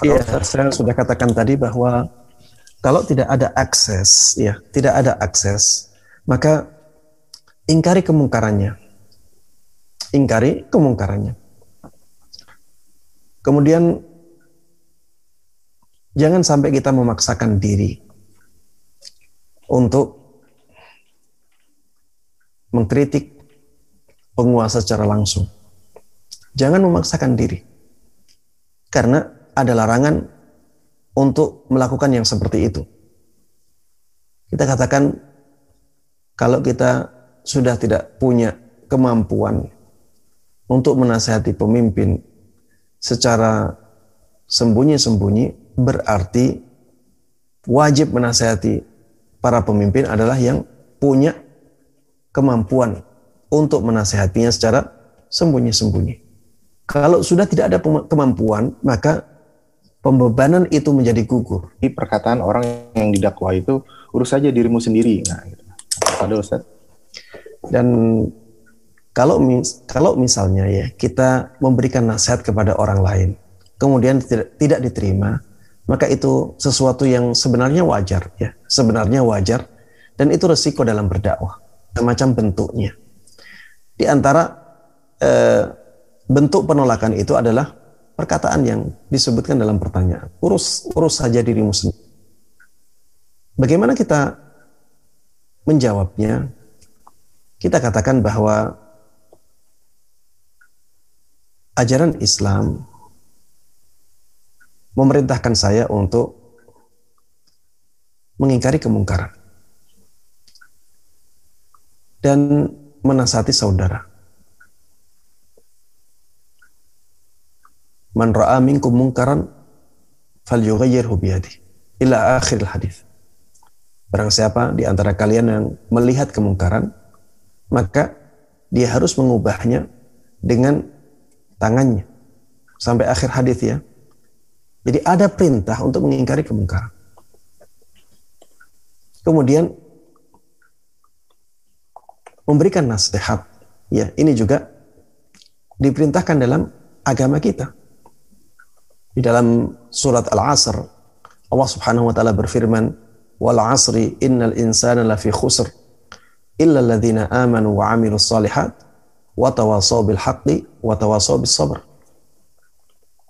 Iya, saya sudah katakan tadi bahwa kalau tidak ada akses, ya, tidak ada akses, maka ingkari kemungkarannya. Ingkari kemungkarannya. Kemudian jangan sampai kita memaksakan diri untuk mengkritik penguasa secara langsung. Jangan memaksakan diri. Karena ada larangan untuk melakukan yang seperti itu. Kita katakan kalau kita sudah tidak punya kemampuan untuk menasihati pemimpin secara sembunyi-sembunyi berarti wajib menasehati para pemimpin adalah yang punya kemampuan untuk menasehatinya secara sembunyi-sembunyi. Kalau sudah tidak ada kemampuan, maka pembebanan itu menjadi gugur. Ini perkataan orang yang didakwa itu urus saja dirimu sendiri. Nah, gitu. Ada Ustaz. Dan kalau mis kalau misalnya ya kita memberikan nasihat kepada orang lain, kemudian tidak, tidak diterima, maka itu sesuatu yang sebenarnya wajar ya, sebenarnya wajar dan itu resiko dalam berdakwah, semacam bentuknya. Di antara eh, bentuk penolakan itu adalah perkataan yang disebutkan dalam pertanyaan. Urus urus saja dirimu sendiri. Bagaimana kita menjawabnya? Kita katakan bahwa ajaran Islam memerintahkan saya untuk mengingkari kemungkaran dan menasati saudara. Man ra'a minkum mungkaran falyughayyirhu biyadi. Ila akhir hadis. Barang siapa di antara kalian yang melihat kemungkaran, maka dia harus mengubahnya dengan tangannya sampai akhir hadis ya. Jadi ada perintah untuk mengingkari kemungkaran. Kemudian memberikan nasihat. Ya, ini juga diperintahkan dalam agama kita. Di dalam surat Al-Asr, Allah Subhanahu wa taala berfirman, "Wal 'asri innal insana lafi khusr illa alladziina amanu wa 'amilus shalihat wa tawasaw bil haqqi wa tawasaw bis sabr.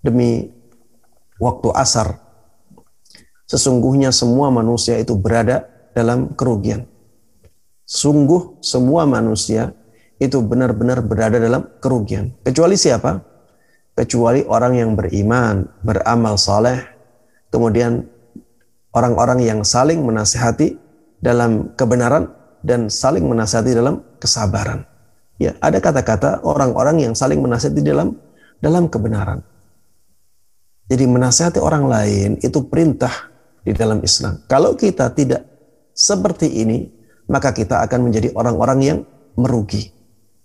Demi waktu asar sesungguhnya semua manusia itu berada dalam kerugian. Sungguh semua manusia itu benar-benar berada dalam kerugian. Kecuali siapa? Kecuali orang yang beriman, beramal saleh, kemudian orang-orang yang saling menasihati dalam kebenaran dan saling menasihati dalam kesabaran. Ya, ada kata-kata orang-orang yang saling menasihati dalam dalam kebenaran. Jadi menasihati orang lain itu perintah di dalam Islam. Kalau kita tidak seperti ini, maka kita akan menjadi orang-orang yang merugi.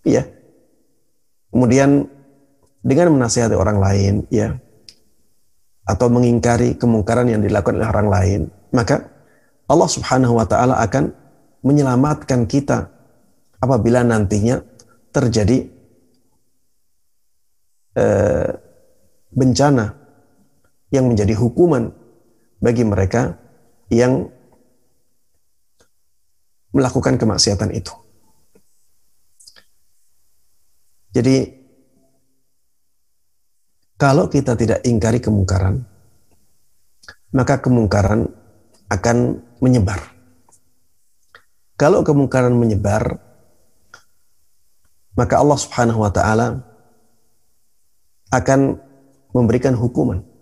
Ya. Kemudian dengan menasihati orang lain, ya, atau mengingkari kemungkaran yang dilakukan oleh orang lain, maka Allah Subhanahu wa taala akan menyelamatkan kita apabila nantinya terjadi eh, bencana yang menjadi hukuman bagi mereka yang melakukan kemaksiatan itu. Jadi kalau kita tidak ingkari kemungkaran, maka kemungkaran akan menyebar. Kalau kemungkaran menyebar, maka Allah Subhanahu wa taala akan memberikan hukuman.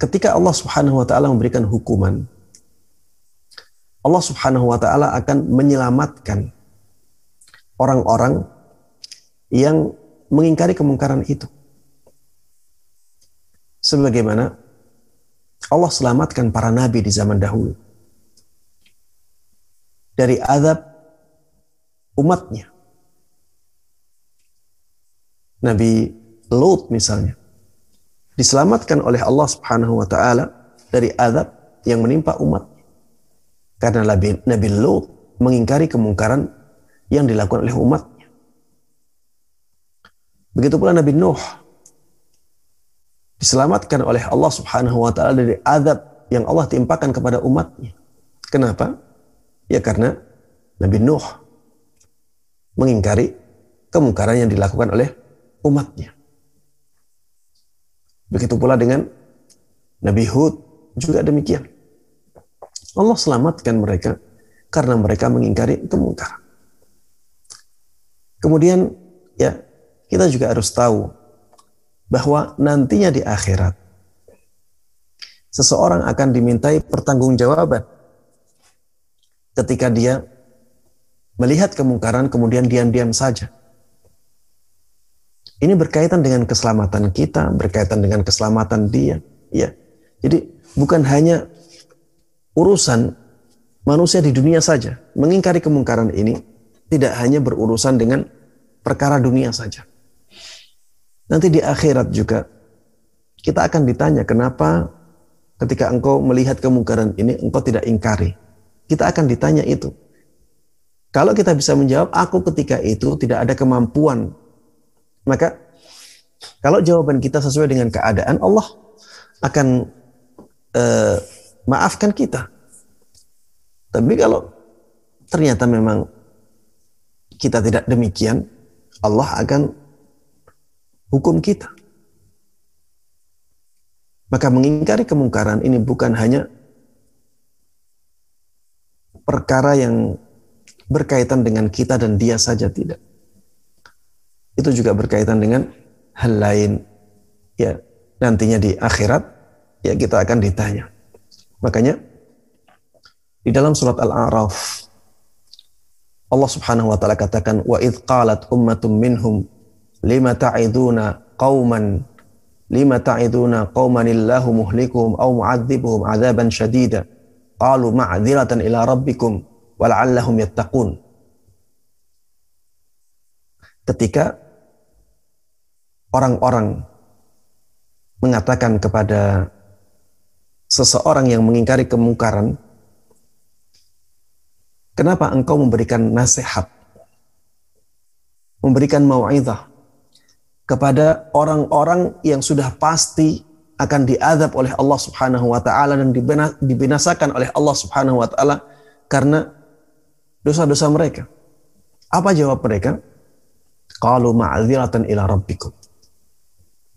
Ketika Allah Subhanahu wa taala memberikan hukuman, Allah Subhanahu wa taala akan menyelamatkan orang-orang yang mengingkari kemungkaran itu. Sebagaimana Allah selamatkan para nabi di zaman dahulu dari azab umatnya. Nabi Lut misalnya diselamatkan oleh Allah Subhanahu wa taala dari azab yang menimpa umat. Karena Nabi, Nabi Lut mengingkari kemungkaran yang dilakukan oleh umatnya. Begitu pula Nabi Nuh diselamatkan oleh Allah Subhanahu wa taala dari azab yang Allah timpakan kepada umatnya. Kenapa? Ya karena Nabi Nuh mengingkari kemungkaran yang dilakukan oleh umatnya. Begitu pula dengan Nabi Hud juga demikian. Allah selamatkan mereka karena mereka mengingkari kemungkaran. Kemudian ya kita juga harus tahu bahwa nantinya di akhirat seseorang akan dimintai pertanggungjawaban ketika dia melihat kemungkaran kemudian diam-diam saja. Ini berkaitan dengan keselamatan kita, berkaitan dengan keselamatan dia. Ya. Jadi bukan hanya urusan manusia di dunia saja. Mengingkari kemungkaran ini tidak hanya berurusan dengan perkara dunia saja. Nanti di akhirat juga kita akan ditanya kenapa ketika engkau melihat kemungkaran ini engkau tidak ingkari. Kita akan ditanya itu. Kalau kita bisa menjawab, aku ketika itu tidak ada kemampuan. Maka kalau jawaban kita sesuai dengan keadaan, Allah akan uh, maafkan kita. Tapi kalau ternyata memang kita tidak demikian, Allah akan hukum kita. Maka mengingkari kemungkaran ini bukan hanya perkara yang berkaitan dengan kita dan dia saja tidak. Itu juga berkaitan dengan hal lain. Ya, nantinya di akhirat ya kita akan ditanya. Makanya di dalam surat Al-A'raf Allah Subhanahu wa taala katakan wa id qalat ummatum minhum lima ta'iduna qauman lima ta'iduna qauman illahu muhlikuhum aw mu'adzibuhum 'adzaban syadida qalu ma'dziratan ila rabbikum wala'allahum yattaqun. Ketika orang-orang mengatakan kepada seseorang yang mengingkari kemungkaran, kenapa engkau memberikan nasihat, memberikan mau'izah kepada orang-orang yang sudah pasti akan diadab oleh Allah Subhanahu wa taala dan dibinasakan oleh Allah Subhanahu wa taala karena dosa-dosa mereka. Apa jawab mereka? Qalu ma'dziratan ila rabbikum.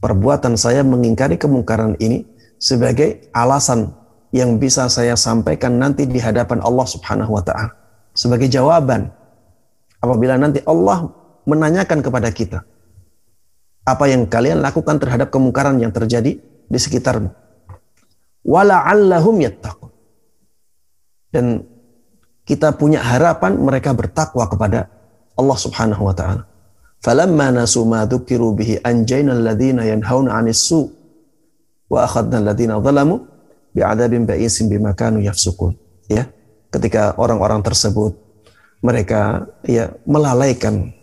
Perbuatan saya mengingkari kemungkaran ini sebagai alasan yang bisa saya sampaikan nanti di hadapan Allah Subhanahu wa taala sebagai jawaban apabila nanti Allah menanyakan kepada kita apa yang kalian lakukan terhadap kemungkaran yang terjadi di sekitarmu. Wala'allahum yattaqun. Dan kita punya harapan mereka bertakwa kepada Allah Subhanahu wa taala. Falamma nasu ma dzukiru bihi anjayna alladziina yanhauna 'anis su wa akhadna alladziina zalamu bi'adzabin ba'isin bima kanu. Ya, ketika orang-orang tersebut mereka ya melalaikan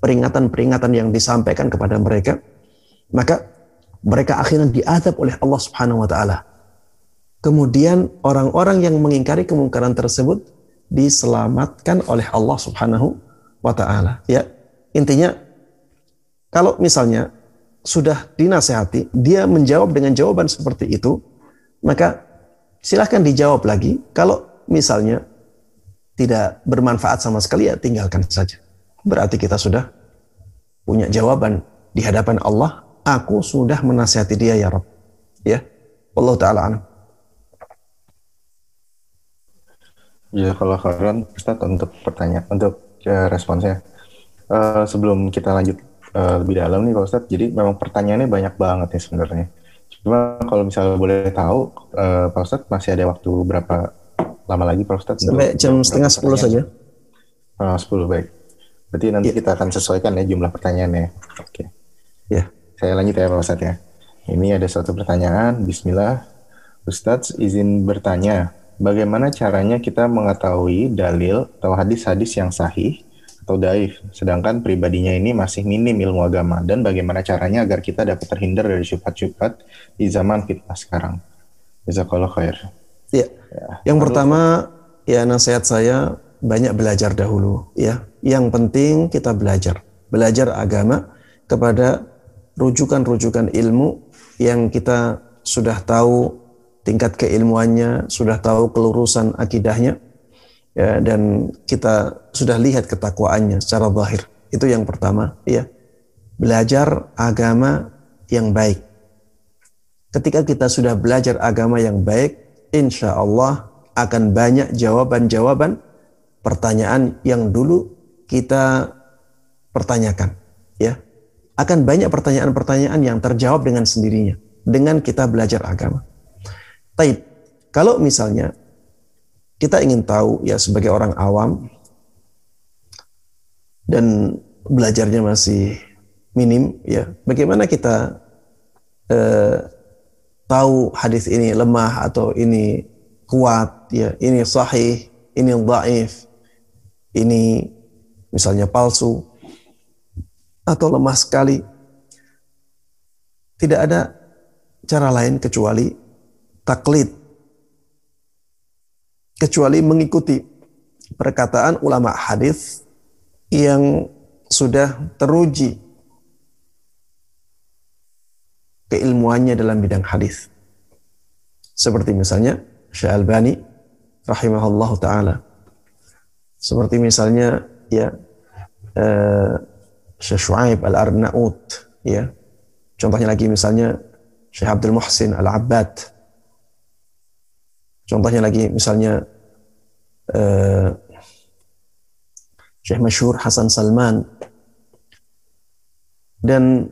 peringatan-peringatan yang disampaikan kepada mereka, maka mereka akhirnya diadab oleh Allah Subhanahu wa taala. Kemudian orang-orang yang mengingkari kemungkaran tersebut diselamatkan oleh Allah Subhanahu wa taala. Ya, Intinya kalau misalnya sudah dinasehati, dia menjawab dengan jawaban seperti itu, maka silahkan dijawab lagi. Kalau misalnya tidak bermanfaat sama sekali, ya tinggalkan saja. Berarti kita sudah punya jawaban di hadapan Allah. Aku sudah menasehati dia ya Rabb. Ya, Allah Taala. Ya kalau kalian Ustaz untuk pertanyaan untuk uh, responsnya. Uh, sebelum kita lanjut uh, lebih dalam nih Pak Ustadz, jadi memang pertanyaannya banyak banget nih sebenarnya. Cuma kalau misalnya boleh tahu, uh, Pak Ustadz masih ada waktu berapa lama lagi Pak Ustadz? Sampai jam setengah sepuluh saja. Uh, 10 baik. Berarti nanti ya. kita akan sesuaikan ya jumlah pertanyaannya. Oke. Okay. Ya. Saya lanjut ya Pak Ustadz ya. Ini ada satu pertanyaan. Bismillah. Ustadz izin bertanya, bagaimana caranya kita mengetahui dalil atau hadis-hadis yang sahih atau daif, sedangkan pribadinya ini masih minim ilmu agama dan bagaimana caranya agar kita dapat terhindar dari syubhat-syubhat di zaman fitnah sekarang. Jazakallah khair. Ya. ya. Yang Lalu, pertama ya nasihat saya banyak belajar dahulu ya. Yang penting kita belajar, belajar agama kepada rujukan-rujukan ilmu yang kita sudah tahu tingkat keilmuannya, sudah tahu kelurusan akidahnya ya dan kita sudah lihat ketakwaannya secara zahir. Itu yang pertama, ya. Belajar agama yang baik. Ketika kita sudah belajar agama yang baik, insya Allah akan banyak jawaban-jawaban pertanyaan yang dulu kita pertanyakan, ya. Akan banyak pertanyaan-pertanyaan yang terjawab dengan sendirinya dengan kita belajar agama. Taib. Kalau misalnya kita ingin tahu ya sebagai orang awam dan belajarnya masih minim ya bagaimana kita eh, tahu hadis ini lemah atau ini kuat ya ini sahih ini dhaif ini misalnya palsu atau lemah sekali? Tidak ada cara lain kecuali taklid kecuali mengikuti perkataan ulama hadis yang sudah teruji keilmuannya dalam bidang hadis. Seperti misalnya Syekh Albani rahimahullah taala. Seperti misalnya ya uh, Syekh Shu'aib Al-Arnaut ya. Contohnya lagi misalnya Syekh Abdul Muhsin Al-Abbad. Contohnya lagi misalnya uh, Syekh Masyur Hasan Salman dan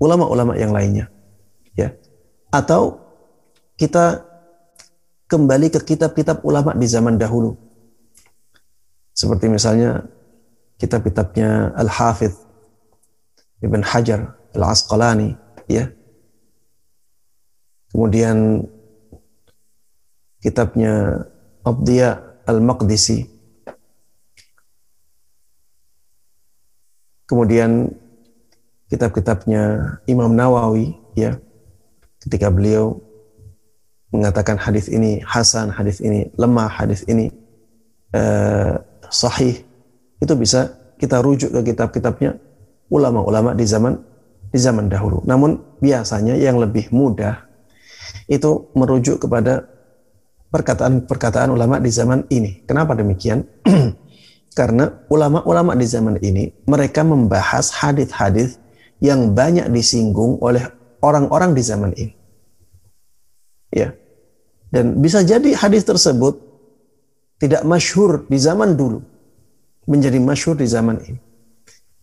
ulama-ulama yang lainnya ya. Atau kita kembali ke kitab-kitab ulama di zaman dahulu. Seperti misalnya kitab-kitabnya Al-Hafidh Ibn Hajar Al-Asqalani ya. Kemudian kitabnya Abdiya Al-Maqdisi. Kemudian kitab-kitabnya Imam Nawawi ya ketika beliau mengatakan hadis ini hasan, hadis ini lemah, hadis ini uh, sahih itu bisa kita rujuk ke kitab-kitabnya ulama-ulama di zaman di zaman dahulu. Namun biasanya yang lebih mudah itu merujuk kepada perkataan-perkataan ulama di zaman ini. Kenapa demikian? Karena ulama-ulama di zaman ini mereka membahas hadis-hadis yang banyak disinggung oleh orang-orang di zaman ini. Ya. Dan bisa jadi hadis tersebut tidak masyhur di zaman dulu menjadi masyhur di zaman ini.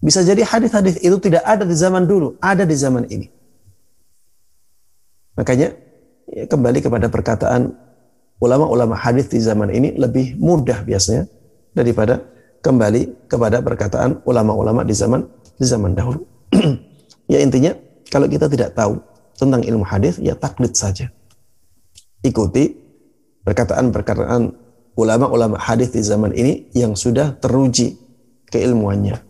Bisa jadi hadis-hadis itu tidak ada di zaman dulu, ada di zaman ini. Makanya ya, kembali kepada perkataan ulama-ulama hadis di zaman ini lebih mudah biasanya daripada kembali kepada perkataan ulama-ulama di zaman di zaman dahulu. ya intinya kalau kita tidak tahu tentang ilmu hadis ya taklid saja. Ikuti perkataan-perkataan ulama-ulama hadis di zaman ini yang sudah teruji keilmuannya.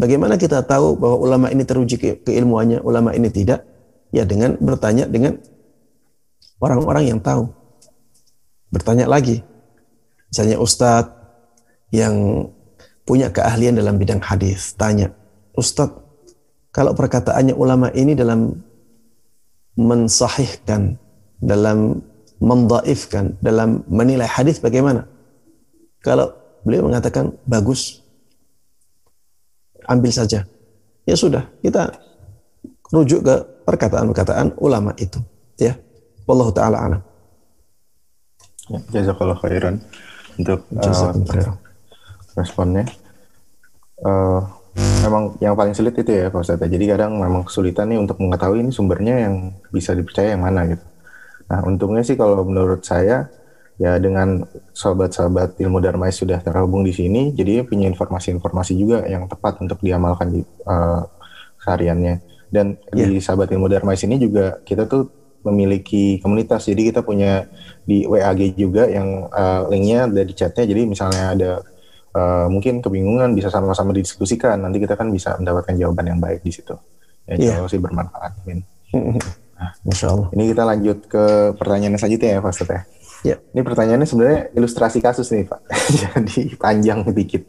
Bagaimana kita tahu bahwa ulama ini teruji ke keilmuannya, ulama ini tidak? Ya dengan bertanya dengan orang-orang yang tahu. Bertanya lagi. Misalnya ustadz yang punya keahlian dalam bidang hadis, tanya, Ustadz, kalau perkataannya ulama ini dalam mensahihkan, dalam mendaifkan, dalam menilai hadis bagaimana? Kalau beliau mengatakan bagus, ambil saja. Ya sudah, kita rujuk ke perkataan-perkataan ulama itu. Ya, Wallahu taala alam. Ya, jazakallah khairan untuk uh, responnya. Uh, memang yang paling sulit itu ya Pak Ustadz. Jadi kadang memang kesulitan nih untuk mengetahui ini sumbernya yang bisa dipercaya yang mana gitu. Nah untungnya sih kalau menurut saya ya dengan sahabat-sahabat ilmu Dharma sudah terhubung di sini, jadi punya informasi-informasi juga yang tepat untuk diamalkan di uh, sehariannya. Dan yeah. di sahabat ilmu Dharma ini juga kita tuh memiliki komunitas, jadi kita punya di WAG juga yang uh, linknya ada di chatnya. Jadi misalnya ada uh, mungkin kebingungan bisa sama-sama didiskusikan, nanti kita kan bisa mendapatkan jawaban yang baik di situ. Ya, yeah. sih bermanfaat. Min. Nah, Masya Allah. Ini kita lanjut ke pertanyaan selanjutnya ya, Pak Ustadz ya. Ya. Ini pertanyaannya sebenarnya ilustrasi kasus nih Pak. jadi panjang sedikit.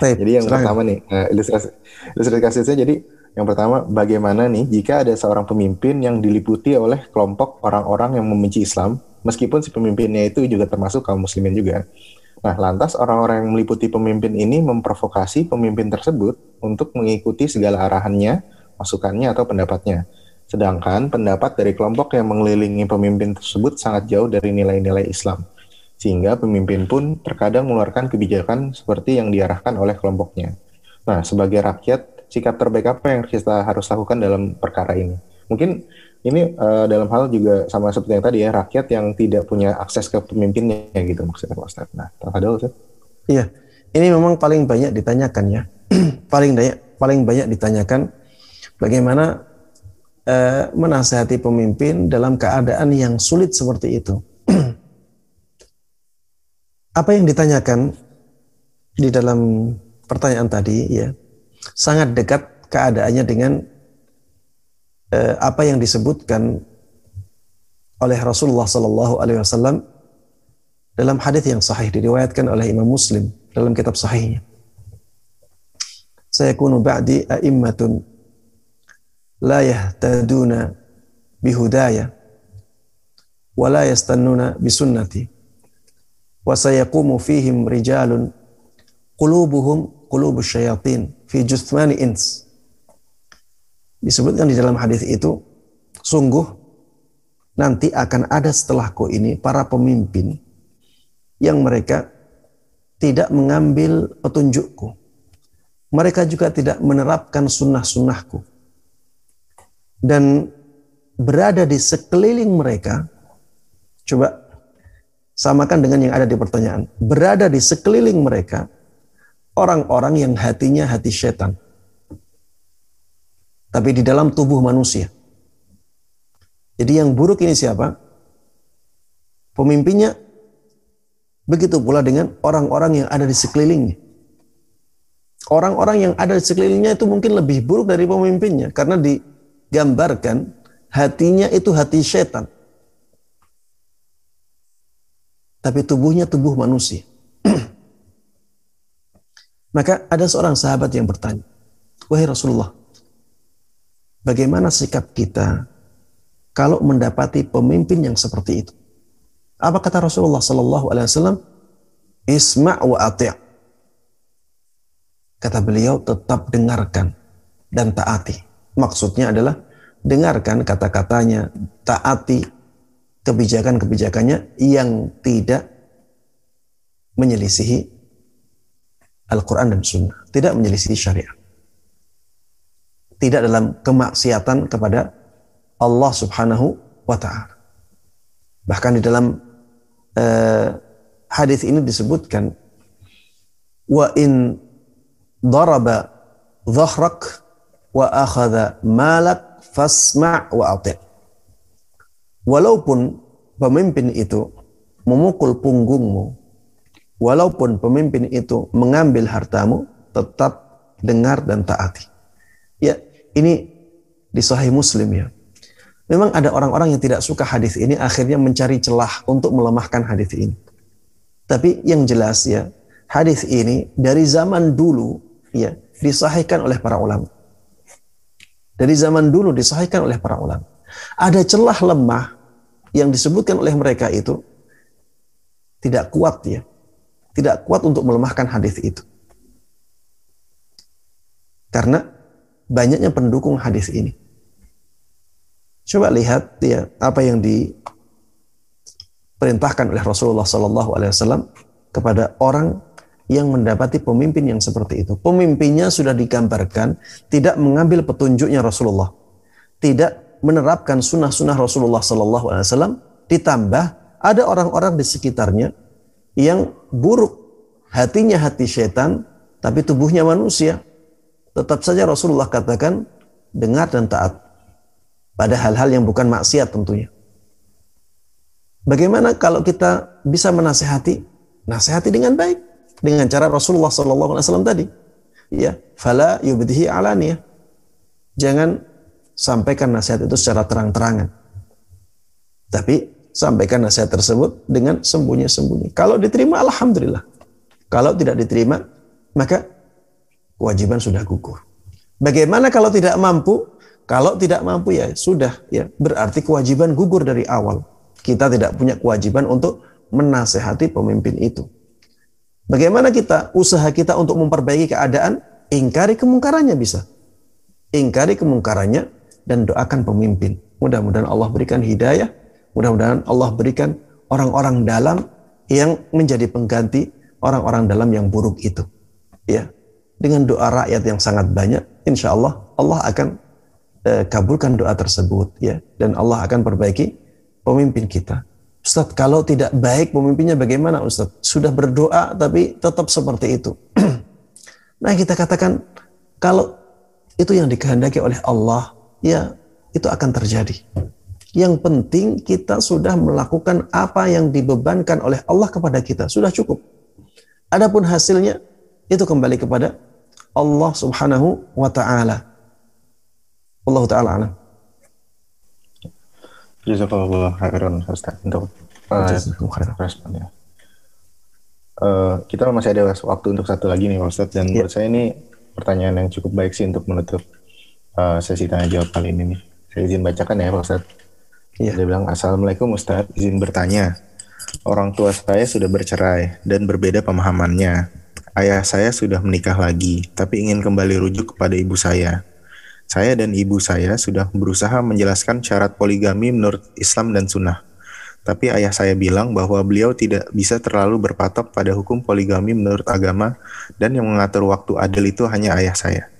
Jadi yang serahkan. pertama nih uh, ilustrasi ilustrasi kasusnya jadi yang pertama bagaimana nih jika ada seorang pemimpin yang diliputi oleh kelompok orang-orang yang membenci Islam meskipun si pemimpinnya itu juga termasuk kaum muslimin juga. Nah, lantas orang-orang yang meliputi pemimpin ini memprovokasi pemimpin tersebut untuk mengikuti segala arahannya, masukannya atau pendapatnya. Sedangkan pendapat dari kelompok yang mengelilingi pemimpin tersebut sangat jauh dari nilai-nilai Islam. Sehingga pemimpin pun terkadang mengeluarkan kebijakan seperti yang diarahkan oleh kelompoknya. Nah, sebagai rakyat, sikap terbaik apa yang kita harus lakukan dalam perkara ini? Mungkin ini uh, dalam hal juga sama seperti yang tadi ya, rakyat yang tidak punya akses ke pemimpinnya gitu maksudnya Pak Ustaz. Nah, tafadhol Ustaz. Iya. Ini memang paling banyak ditanyakan ya. paling banyak paling banyak ditanyakan bagaimana eh, menasihati pemimpin dalam keadaan yang sulit seperti itu. Apa yang ditanyakan di dalam pertanyaan tadi ya sangat dekat keadaannya dengan eh, apa yang disebutkan oleh Rasulullah Sallallahu Alaihi Wasallam dalam hadis yang sahih diriwayatkan oleh Imam Muslim dalam kitab sahihnya. Saya kunu ba'di a'immatun la yahtaduna bihudaya wa la yastannuna bisunnati wa fihim rijalun qulubuhum qulubus syayatin fi juthmani ins. Disebutkan di dalam hadis itu sungguh nanti akan ada setelahku ini para pemimpin yang mereka tidak mengambil petunjukku. Mereka juga tidak menerapkan sunnah-sunnahku. Dan berada di sekeliling mereka, coba samakan dengan yang ada di pertanyaan, berada di sekeliling mereka orang-orang yang hatinya hati setan. Tapi di dalam tubuh manusia. Jadi yang buruk ini siapa? Pemimpinnya begitu pula dengan orang-orang yang ada di sekelilingnya. Orang-orang yang ada di sekelilingnya itu mungkin lebih buruk dari pemimpinnya karena di gambarkan hatinya itu hati setan. Tapi tubuhnya tubuh manusia. Maka ada seorang sahabat yang bertanya, Wahai Rasulullah, bagaimana sikap kita kalau mendapati pemimpin yang seperti itu? Apa kata Rasulullah Sallallahu Alaihi Wasallam? Isma' wa ati'. Kata beliau, tetap dengarkan dan taati. Maksudnya adalah dengarkan kata-katanya, taati kebijakan-kebijakannya yang tidak menyelisihi Al-Quran dan Sunnah. Tidak menyelisihi syariat. Tidak dalam kemaksiatan kepada Allah subhanahu wa ta'ala. Bahkan di dalam eh, hadis ini disebutkan wa in daraba dhahrak wa akhadha malak fasma' wa ati'. Walaupun pemimpin itu memukul punggungmu, walaupun pemimpin itu mengambil hartamu, tetap dengar dan taati. Ya, ini di Sahih Muslim ya. Memang ada orang-orang yang tidak suka hadis ini akhirnya mencari celah untuk melemahkan hadis ini. Tapi yang jelas ya, hadis ini dari zaman dulu ya disahihkan oleh para ulama. Dari zaman dulu disahihkan oleh para ulama. Ada celah lemah yang disebutkan oleh mereka itu tidak kuat ya. Tidak kuat untuk melemahkan hadis itu. Karena banyaknya pendukung hadis ini. Coba lihat ya apa yang diperintahkan oleh Rasulullah Sallallahu Alaihi Wasallam kepada orang yang mendapati pemimpin yang seperti itu. Pemimpinnya sudah digambarkan tidak mengambil petunjuknya Rasulullah, tidak menerapkan sunnah-sunnah Rasulullah Sallallahu Alaihi Wasallam. Ditambah ada orang-orang di sekitarnya yang buruk, hatinya hati setan, tapi tubuhnya manusia. Tetap saja Rasulullah katakan dengar dan taat pada hal-hal yang bukan maksiat tentunya. Bagaimana kalau kita bisa menasehati? Nasihati dengan baik dengan cara Rasulullah SAW tadi. Ya, fala yubdihi alaniyah. Jangan sampaikan nasihat itu secara terang-terangan. Tapi sampaikan nasihat tersebut dengan sembunyi-sembunyi. Kalau diterima, alhamdulillah. Kalau tidak diterima, maka kewajiban sudah gugur. Bagaimana kalau tidak mampu? Kalau tidak mampu ya sudah ya berarti kewajiban gugur dari awal. Kita tidak punya kewajiban untuk menasehati pemimpin itu. Bagaimana kita usaha kita untuk memperbaiki keadaan? Ingkari kemungkarannya bisa. Ingkari kemungkarannya dan doakan pemimpin. Mudah-mudahan Allah berikan hidayah, mudah-mudahan Allah berikan orang-orang dalam yang menjadi pengganti orang-orang dalam yang buruk itu. Ya, dengan doa rakyat yang sangat banyak, insya Allah Allah akan eh, kabulkan doa tersebut ya dan Allah akan perbaiki pemimpin kita. Ustaz, kalau tidak baik pemimpinnya bagaimana Ustaz? Sudah berdoa tapi tetap seperti itu. nah kita katakan kalau itu yang dikehendaki oleh Allah, ya itu akan terjadi. Yang penting kita sudah melakukan apa yang dibebankan oleh Allah kepada kita. Sudah cukup. Adapun hasilnya itu kembali kepada Allah Subhanahu wa taala. Allah taala alam. Jazakallah khairan Ustaz untuk uh, responnya. Uh, kita masih ada waktu untuk satu lagi nih Ustaz dan yeah. menurut saya ini pertanyaan yang cukup baik sih untuk menutup uh, sesi tanya jawab kali ini nih. Saya izin bacakan ya Pak Ustaz. Yeah. Dia bilang Assalamualaikum Ustaz, izin bertanya. Orang tua saya sudah bercerai dan berbeda pemahamannya. Ayah saya sudah menikah lagi, tapi ingin kembali rujuk kepada ibu saya. Saya dan ibu saya sudah berusaha menjelaskan syarat poligami menurut Islam dan Sunnah. Tapi ayah saya bilang bahwa beliau tidak bisa terlalu berpatok pada hukum poligami menurut agama dan yang mengatur waktu adil itu hanya ayah saya.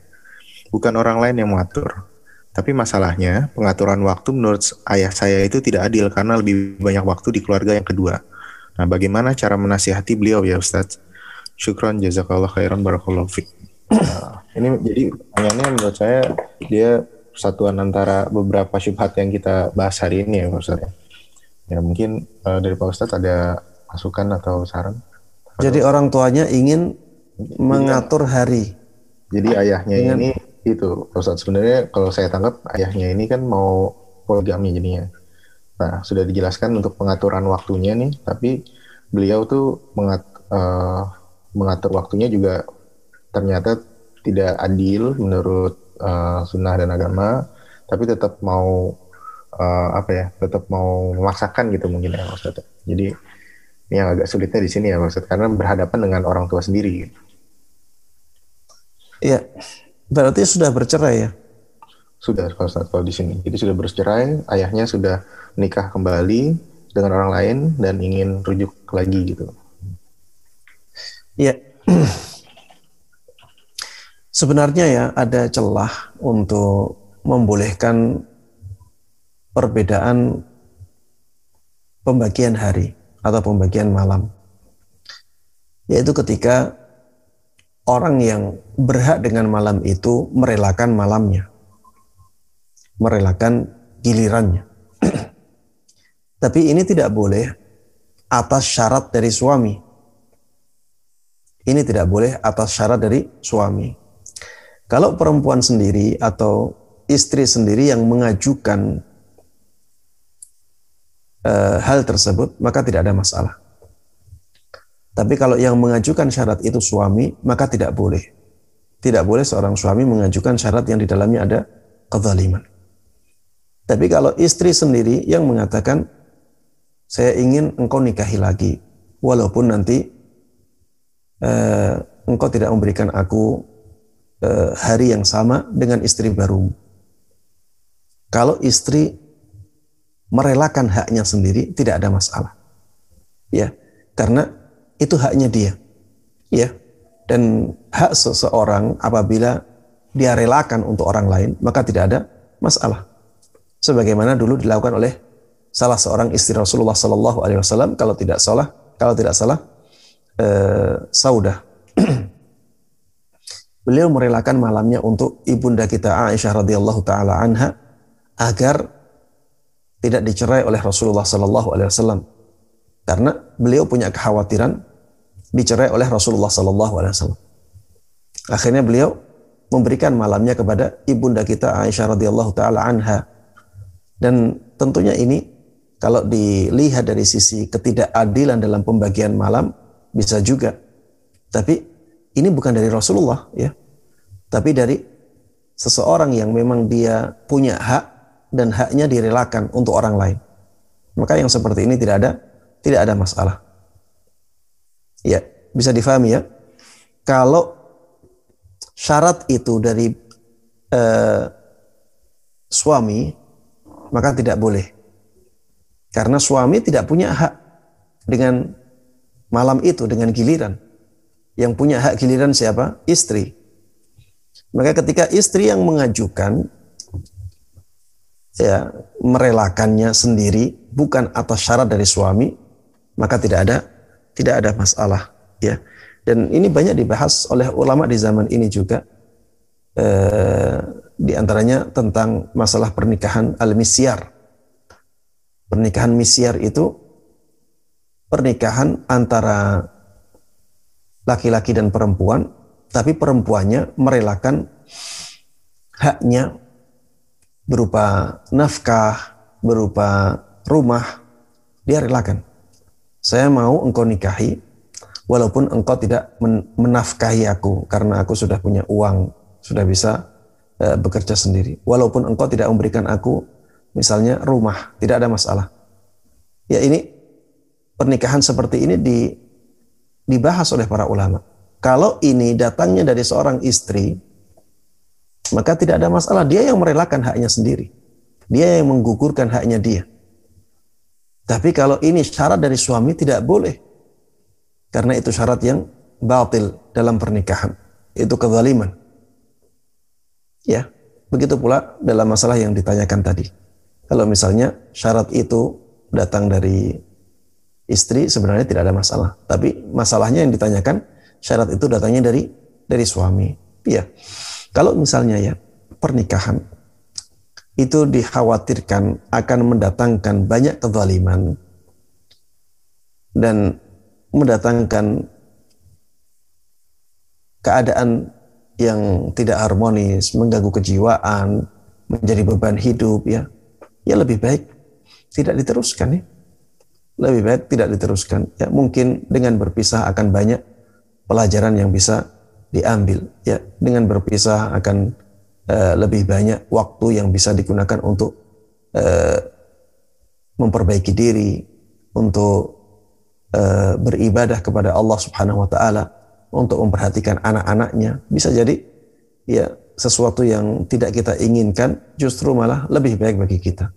Bukan orang lain yang mengatur. Tapi masalahnya, pengaturan waktu menurut ayah saya itu tidak adil karena lebih banyak waktu di keluarga yang kedua. Nah, bagaimana cara menasihati beliau ya Ustadz? Syukron jazakallah khairan barakallahu fiqh. Nah, ini jadi pertanyaannya menurut saya dia persatuan antara beberapa syubhat yang kita bahas hari ini ya Pak Ustaz. Ya mungkin uh, dari Pak Ustadz ada masukan atau saran? Jadi orang tuanya ingin mengatur hari. Jadi ayahnya ingin... ini itu Pak Ustadz sebenarnya kalau saya tangkap ayahnya ini kan mau poligami jadinya. Nah sudah dijelaskan untuk pengaturan waktunya nih, tapi beliau tuh mengat, uh, mengatur waktunya juga ternyata tidak adil menurut uh, sunnah dan agama, tapi tetap mau uh, apa ya, tetap mau memaksakan gitu mungkin ya maksudnya. Jadi yang agak sulitnya di sini ya maksud karena berhadapan dengan orang tua sendiri. Iya, berarti sudah bercerai ya? Sudah kalau kalau di sini. Jadi sudah bercerai, ayahnya sudah menikah kembali dengan orang lain dan ingin rujuk lagi gitu. Iya. Sebenarnya ya ada celah untuk membolehkan perbedaan pembagian hari atau pembagian malam. Yaitu ketika orang yang berhak dengan malam itu merelakan malamnya. Merelakan gilirannya. Tapi ini tidak boleh atas syarat dari suami. Ini tidak boleh atas syarat dari suami. Kalau perempuan sendiri atau istri sendiri yang mengajukan uh, hal tersebut, maka tidak ada masalah. Tapi kalau yang mengajukan syarat itu suami, maka tidak boleh. Tidak boleh seorang suami mengajukan syarat yang di dalamnya ada kezaliman. Tapi kalau istri sendiri yang mengatakan, saya ingin engkau nikahi lagi, walaupun nanti uh, engkau tidak memberikan aku eh, hari yang sama dengan istri baru. Kalau istri merelakan haknya sendiri tidak ada masalah. Ya, karena itu haknya dia. Ya. Dan hak seseorang apabila dia relakan untuk orang lain, maka tidak ada masalah. Sebagaimana dulu dilakukan oleh salah seorang istri Rasulullah Sallallahu Alaihi Wasallam, kalau tidak salah, kalau tidak salah, eh, Saudah beliau merelakan malamnya untuk ibunda kita Aisyah radhiyallahu taala anha agar tidak dicerai oleh Rasulullah sallallahu alaihi wasallam karena beliau punya kekhawatiran dicerai oleh Rasulullah sallallahu alaihi wasallam. Akhirnya beliau memberikan malamnya kepada ibunda kita Aisyah radhiyallahu taala anha. Dan tentunya ini kalau dilihat dari sisi ketidakadilan dalam pembagian malam bisa juga. Tapi ini bukan dari Rasulullah ya. Tapi dari seseorang yang memang dia punya hak dan haknya direlakan untuk orang lain. Maka yang seperti ini tidak ada tidak ada masalah. Ya, bisa difahami ya. Kalau syarat itu dari eh, suami maka tidak boleh. Karena suami tidak punya hak dengan malam itu dengan giliran. Yang punya hak giliran siapa? Istri. Maka ketika istri yang mengajukan ya merelakannya sendiri bukan atas syarat dari suami, maka tidak ada tidak ada masalah ya. Dan ini banyak dibahas oleh ulama di zaman ini juga. Eh, di antaranya tentang masalah pernikahan al-misyar. Pernikahan misyar itu pernikahan antara laki-laki dan perempuan, tapi perempuannya merelakan haknya berupa nafkah, berupa rumah, dia relakan. Saya mau engkau nikahi, walaupun engkau tidak menafkahi aku, karena aku sudah punya uang, sudah bisa e, bekerja sendiri. Walaupun engkau tidak memberikan aku, misalnya rumah, tidak ada masalah. Ya ini, pernikahan seperti ini di dibahas oleh para ulama. Kalau ini datangnya dari seorang istri, maka tidak ada masalah. Dia yang merelakan haknya sendiri. Dia yang menggugurkan haknya dia. Tapi kalau ini syarat dari suami tidak boleh. Karena itu syarat yang batil dalam pernikahan. Itu kezaliman. Ya, begitu pula dalam masalah yang ditanyakan tadi. Kalau misalnya syarat itu datang dari istri sebenarnya tidak ada masalah. Tapi masalahnya yang ditanyakan syarat itu datangnya dari dari suami. Iya. Kalau misalnya ya pernikahan itu dikhawatirkan akan mendatangkan banyak kezaliman dan mendatangkan keadaan yang tidak harmonis, mengganggu kejiwaan, menjadi beban hidup ya. Ya lebih baik tidak diteruskan ya lebih baik tidak diteruskan. Ya, mungkin dengan berpisah akan banyak pelajaran yang bisa diambil. Ya, dengan berpisah akan uh, lebih banyak waktu yang bisa digunakan untuk uh, memperbaiki diri, untuk uh, beribadah kepada Allah Subhanahu wa taala, untuk memperhatikan anak-anaknya. Bisa jadi ya sesuatu yang tidak kita inginkan justru malah lebih baik bagi kita.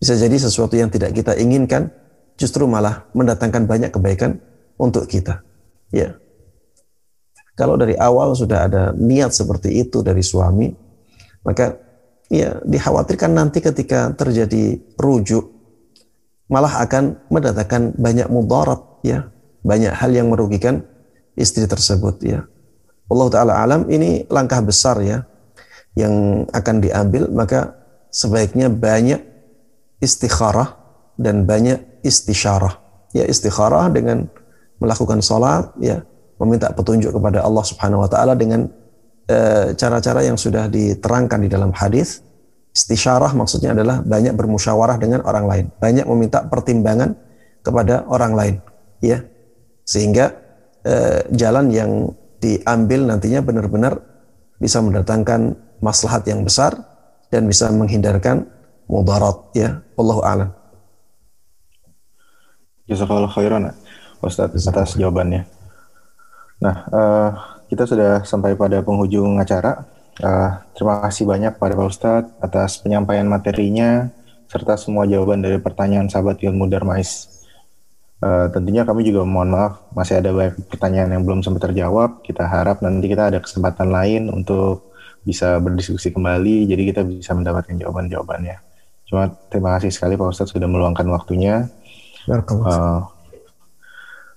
Bisa jadi sesuatu yang tidak kita inginkan justru malah mendatangkan banyak kebaikan untuk kita. Ya. Kalau dari awal sudah ada niat seperti itu dari suami, maka ya dikhawatirkan nanti ketika terjadi rujuk, malah akan mendatangkan banyak mudarat ya, banyak hal yang merugikan istri tersebut ya. Allah taala alam ini langkah besar ya yang akan diambil maka sebaiknya banyak istikharah dan banyak istisyarah. Ya istikharah dengan melakukan salat ya, meminta petunjuk kepada Allah Subhanahu wa taala dengan cara-cara yang sudah diterangkan di dalam hadis Istisyarah maksudnya adalah banyak bermusyawarah dengan orang lain, banyak meminta pertimbangan kepada orang lain, ya. Sehingga eh, jalan yang diambil nantinya benar-benar bisa mendatangkan maslahat yang besar dan bisa menghindarkan mudarat, ya. Wallahu a'lam. Jazakallah khairan Ustaz atas jawabannya. Nah, uh, kita sudah sampai pada penghujung acara. Uh, terima kasih banyak pada Pak Ustadz atas penyampaian materinya serta semua jawaban dari pertanyaan sahabat ilmu Darmais. Uh, tentunya kami juga mohon maaf masih ada banyak pertanyaan yang belum sempat terjawab. Kita harap nanti kita ada kesempatan lain untuk bisa berdiskusi kembali, jadi kita bisa mendapatkan jawaban-jawabannya. Cuma terima kasih sekali Pak Ustadz sudah meluangkan waktunya. Uh,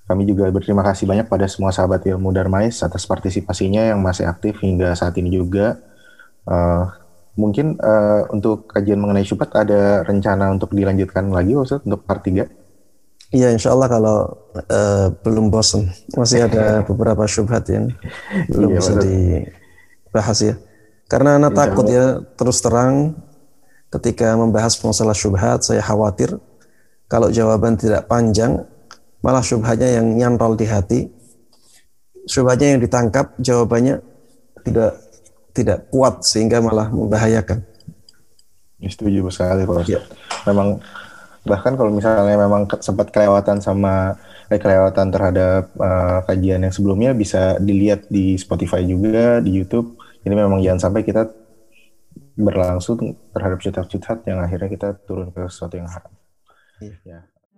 kami juga berterima kasih banyak pada semua sahabat ilmu Darmais atas partisipasinya yang masih aktif hingga saat ini juga. Uh, mungkin uh, untuk kajian mengenai syubhat ada rencana untuk dilanjutkan lagi Ustaz untuk part 3? Iya insya Allah kalau uh, belum bosan masih ada beberapa syubhat yang belum iya, bisa dibahas ya. Karena anak takut ya terus terang ketika membahas masalah syubhat saya khawatir kalau jawaban tidak panjang malah syubhatnya yang nyantol di hati, syubhatnya yang ditangkap, jawabannya tidak tidak kuat sehingga malah membahayakan. Setuju sekali Pak Ya. Memang bahkan kalau misalnya memang sempat kelewatan sama eh, kelewatan terhadap uh, kajian yang sebelumnya bisa dilihat di Spotify juga di YouTube. Jadi memang jangan sampai kita berlangsung terhadap cutat-cutat yang akhirnya kita turun ke sesuatu yang haram. Iya. Ya.